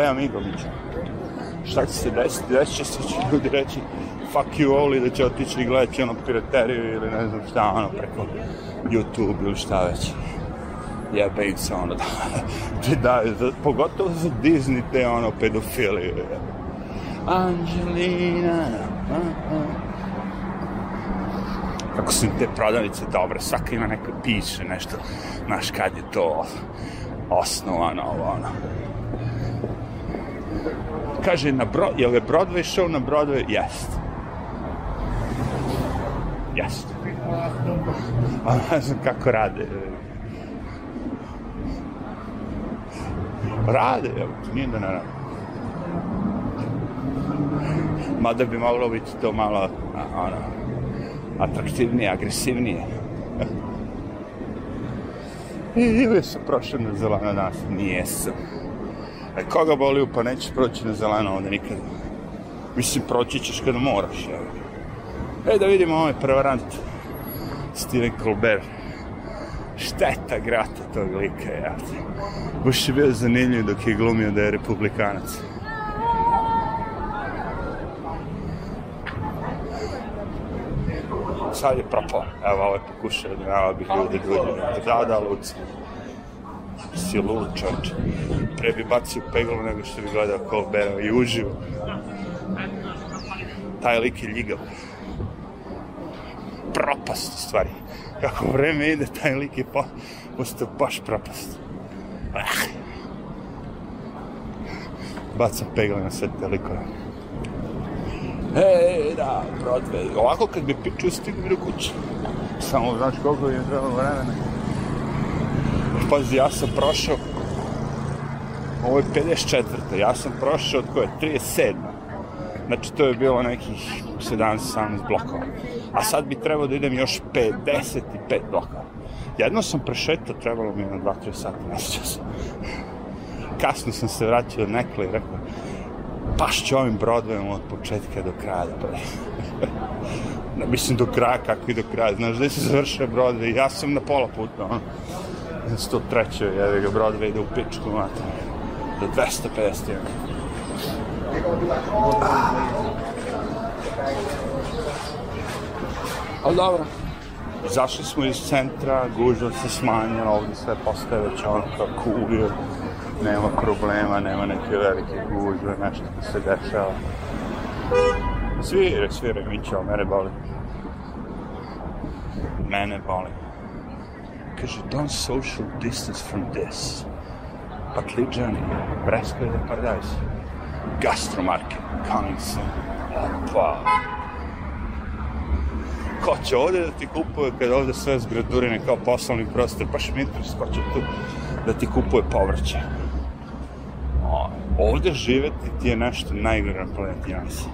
amigo, biće. Šta će se desiti? Desit će se, da će ljudi reći fuck you all i da će otići i gledati ono pirateriju ili ne znam šta, ono preko YouTube ili šta već. Jebe im se ono da, da-, da, da, pogotovo za Disney te ono pedofilije. Angelina, uh, uh kako su te prodavnice dobre, svaka ima neko piše nešto, znaš kad je to osnovano, ovo, ono. Kaže, na bro, je li Broadway show na Broadway? Jest. Jest. A ne znam kako rade. Rade, evo, nije da ne rade. Mada bi moglo biti to malo, ono, atraktivnije, agresivnije. I ili sam prošao na zeleno danas, nijesam. E, koga boli pa neće proći na zeleno ovde nikad. Mislim, proći ćeš kada moraš, jel? E, da vidimo ovaj prevarant, Steven Colbert. Šteta grata tog lika, ja. Baš je bio zanimljiv dok je glumio da je republikanac. sad je propao. Evo, ovo ovaj je pokušao da nalabi ljudi, ljudi da, ne da, da, luci. Si lud, čoč. Pre bi bacio peglu nego što bi gledao Colbera i uživo. Taj lik je ljigav. Propast, stvari. Kako vreme ide, taj lik je pa, postao baš propast. Ah. Bacam pegle na sve te likove. E, da, Broadway. Ovako kad bi pičio, stigu bi do kuće. Samo znaš koliko je trebalo vremena. Pazi, ja sam prošao... Ovo je 54. Ja sam prošao od koje? 37. Znači, to je bilo nekih 17-17 blokova. A sad bi trebalo da idem još 55 blokova. Jedno sam prešetao, trebalo mi je na 2-3 sata, ne sam. Kasno sam se vratio nekle i rekao, pašće ovim brodovima od početka do kraja. Mislim, do kraja, kako i do kraja. Znaš, gde da se završio Broadway? Ja sam na pola puta, ono. 103. je ga Broadway ide u pičku, mater. Do 250. jeve. Ali dobro. Izašli smo iz centra, gužva se smanjala, ovde sve postaje već ono kao cool, nema problema, nema neke velike gužve, nešto da se dešava. Svire, svire, mi ćemo, mene boli. Mene boli. Kaže, don't social distance from this. Patlidžani, Breskve de Paradise. Gastromarket, coming soon. Opa! Ko će ovde da ti kupuje kad ovde sve zgradurine kao poslovni prostor, baš mi interes, ko će tu da ti kupuje povrće ovde živeti ti je nešto najgore na planeti nas.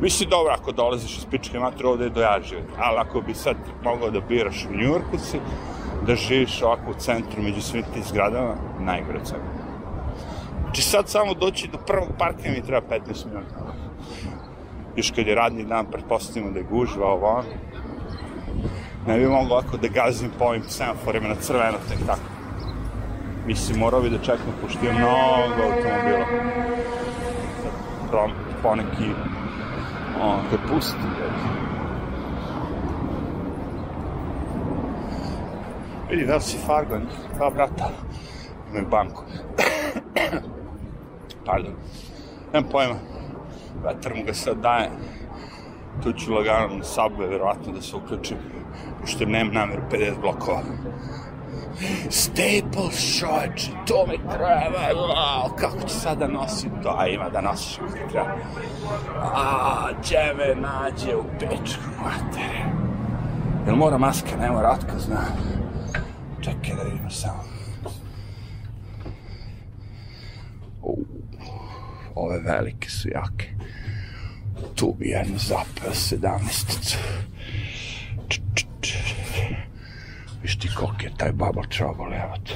Mislim, dobro, ako dolaziš iz pičke matre, ovde je do ja živeti. Ali ako bi sad mogao da biraš u Njurku si, da živiš ovako u centru među svim tim zgradama, najgore od svega. Znači sad samo doći do prvog parka mi treba 15 minuta. Još kad je radni dan, pretpostavimo da je gužva ovo. Ne bi mogao ovako da gazim po ovim semaforima na crveno, tek tako. Mislim, morao bi da čekam, pošto je mnogo automobila. Prom, poneki, o, te pusti, jedi. Vidi, da si Fargan, dva brata, imaju banku. Pardon. Nemam pojma. Vetar mu ga sad daje. Tu ću lagano na sabve, verovatno da se uključim, pošto nemam namer 50 blokova. Staples šoč, to mi treba, wow, kako ću sada nositi to, a ima da nosiš kako treba. A, gdje me nađe u pečku, matere. Jel mora maska, ne mora, otko zna. Čekaj da vidimo samo. U, ove velike su jake. Tu bi jednu zapeo sedamesticu vidiš ti koliki je taj bubble trouble, evo te.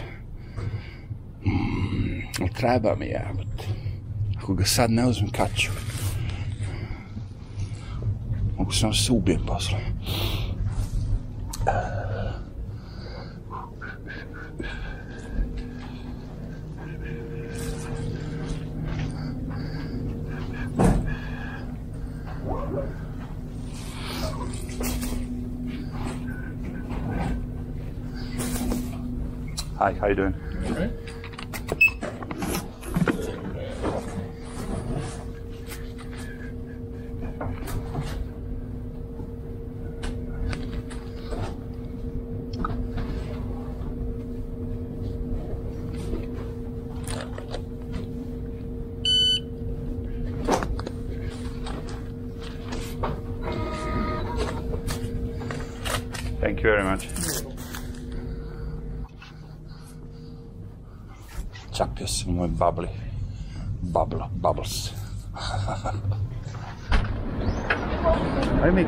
Mm, treba mi je, evo te. Ako ga sad ne uzmem, kad ću? Mogu sam da se ubijem posle. Uh. Hi, how you doing?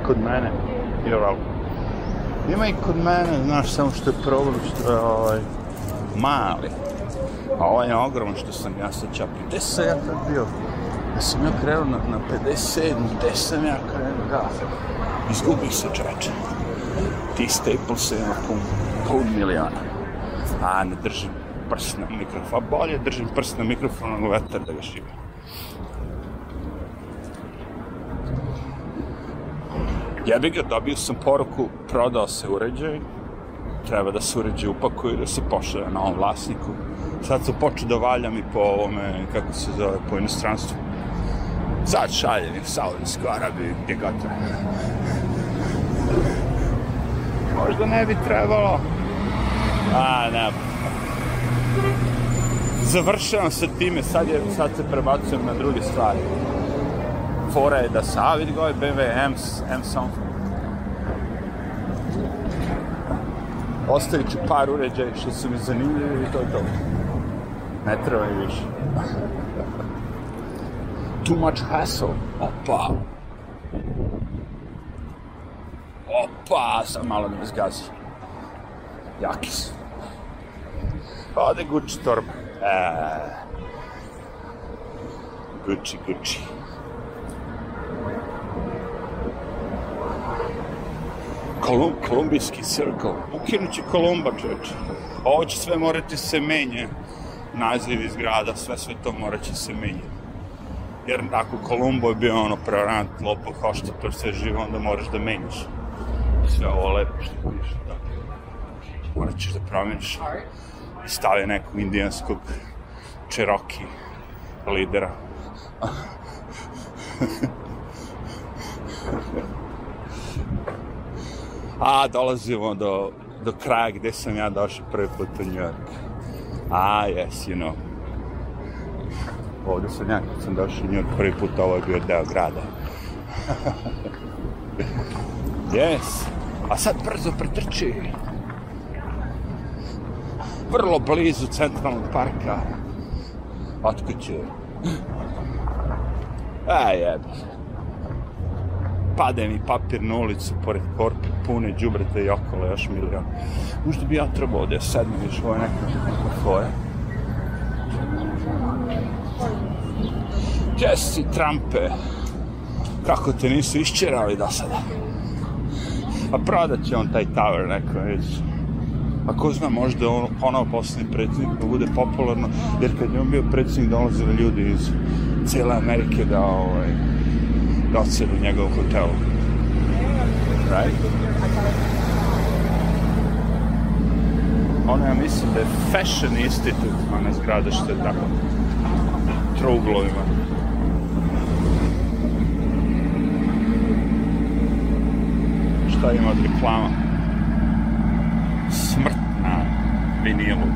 kod mene, jer ovo, ima i kod mene, znaš, samo što je problem što je ovaj, mali, a ovaj je ogroman što sam ja sad čapio. Gde sam ja tad bio? Da sam ja krenuo na, na 57, gde sam ja krenuo, da. Izgubih se čoveče. Ti Staples ima pun, pun miliona. A ne držim prst na mikrofon. A bolje držim prst na mikrofon nego vetar da ga šivim. Ja bih ga, dobio sam poruku, prodao se uređaj, treba da se uređaj upakuje i da se pošalje na ovom vlasniku. Sad su počeo da valjam i po ovome, kako se zove, po inostranstvu. Sad šaljem u Saudijsku Arabiju, gdje gotovo. Možda ne bi trebalo. A, ne. Završavam sa time, sad, je, sad se prebacujem na druge stvari fora je da Savit ga je BMW M, M something. Ostavit ću par uređaja što su mi zanimljivi i to je to. Ne treba mi više. Too much hassle. Opa! Opa! Sam malo da me zgazi. Jaki su. Ode Gucci torba. E, Gucci, Gucci. Kolum, kolumbijski circle. Ukinući Kolumba, čoveče. Pa ovo će sve morati da se menje. Naziv iz grada, sve sve to moraće se menjati. Jer ako Kolumbo je bio ono prevarant, lopov, to sve živo, onda moraš da menjaš. Sve ovo lepo što piše, da. Morat ćeš da promeniš i stave nekog indijanskog čeroki lidera. a dolazimo do, do kraja gde sam ja došao prvi put u New York. A, yes, you know. Ovde sam ja, kad sam došao u New York prvi put, ovo je bio deo grada. yes. A sad brzo pretrči. Vrlo blizu centralnog parka. Otkud ću? A jebe pade mi papir na ulicu pored korpe, pune džubreta i okolo još milion. Možda bi ja trebao ovdje sedmem još ovo neka tvoje. Jesse Trumpe, kako te nisu iščerali do sada? A pa prodat će on taj tower neko, vidiš. Ako zna, možda on ponovo posljednji predsjednik da bude popularno, jer kad je on bio predsjednik dolazili ljudi iz cijele Amerike da ovaj, nocy u njegovog hotela. Right? Ona ja mislim da je Fashion Institute, ona zgrada što je tako trouglovima. Šta ima od reklama? Smrt na vinilu.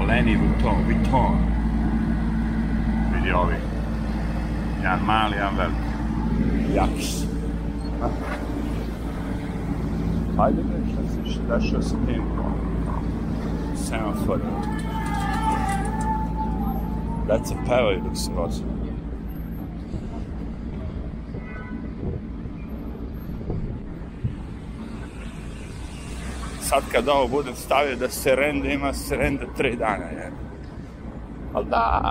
Lenny Vuitton, Vuitton. Vidi ovi. Jedan mali, jedan veliki. Jaki si. Hajde da šta se dešao sa tim semaforima. Deca pevaju dok se voze. Sad kad ovo budem stavio da se rende, ima se rende 3 dana, je. Ali da,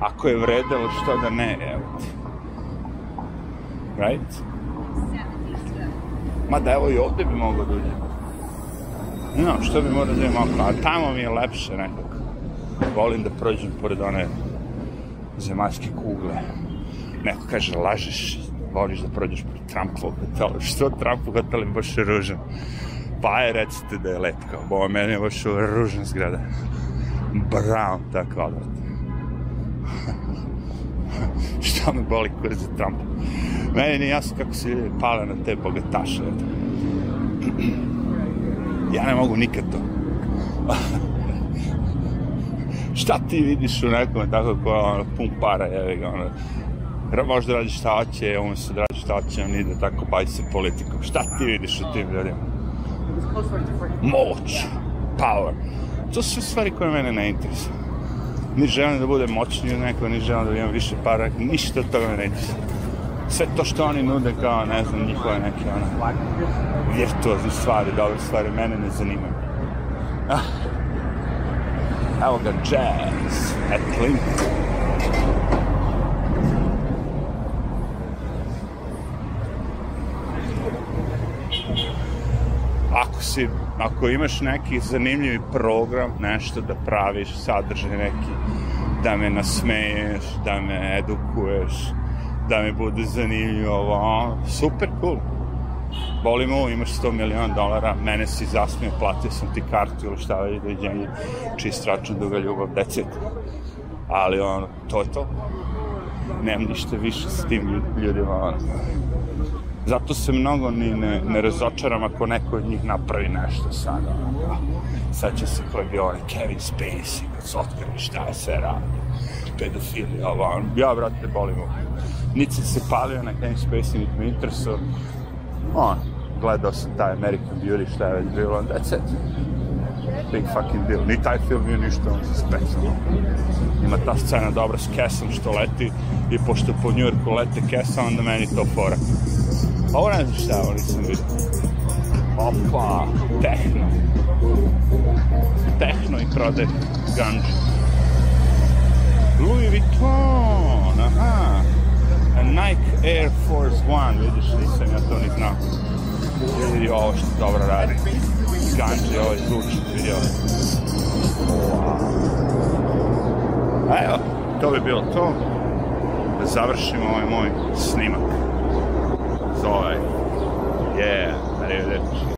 ako je vredelo, što da ne, evo ti. Right? Mada evo i ovde bi mogao da uđem. No, što bi morao da je malo, a tamo mi je lepše nekako. Volim da prođem pored one zemaljske kugle. Neko kaže, lažeš, voliš da prođeš pored Trumpovog hotela. Što Trumpov hotel je baš ružan? Pa je recite da je lep, kao bo, meni je baš ružna zgrada. Brown, tako odvrat. Šta me boli kurac za Trumpa? Meni nije jasno kako se ljudi pale na te bogataše. ja ne mogu nikad to. šta ti vidiš u nekome tako koja ono, pun para, jevi ga, ono, možda radi šta hoće, on se radi šta hoće, on ide tako bavi se politikom. Šta ti vidiš u tim ljudima? Moć, power. To su stvari koje mene ne interesuju ni želim da budem moćniji od neko, ni želim da imam više para, ništa od toga neću. Sve to što oni nude kao, ne znam, njihove neke, ono, virtuozne stvari, dobre da stvari, mene ne zanimaju. Ah. Evo ga, jazz, at Link. Ako si Ako imaš neki zanimljivi program, nešto da praviš, sadržaj neki, da me nasmeješ, da me edukuješ, da me bude zanimljivo, super cool. Boli mu, imaš 100 miliona dolara, mene si zasmio, platio sam ti kartu ili šta već dođenje, čiji stračno duga ljubav decet. Ali ono, to je to. Nemam ništa više s tim ljudima, ono. Zato se mnogo ni ne, ne razočaram ako neko od njih napravi nešto sad. Da. Sad će se pojavio ovaj Kevin Spacey kad se otkrivi šta je sve radio. Pedofilija, ovo, on. Ja, brate, bolim ovo. Niti se palio na Kevin Spacey, niti me interesu. On, gledao sam taj American Beauty, šta je već bilo, and that's it. Big fucking deal. Ni taj film nije ništa, on se specijalno. Ima ta scena dobra s kesom što leti i pošto po Njurku lete kesa, onda meni to fora. Pa ovo ne znam šta, ovo nisam vidio. Opa, tehno. Tehno i prode ganđu. Louis Vuitton, aha. A Nike Air Force One, vidiš, nisam ja to ni znao. Vidi ovo što dobro radi. Ganđe je ovaj zvuč, vidi ovo. Wow. A evo, to bi bilo to. Da završimo ovaj moj snimak. sky. Yeah, that is it.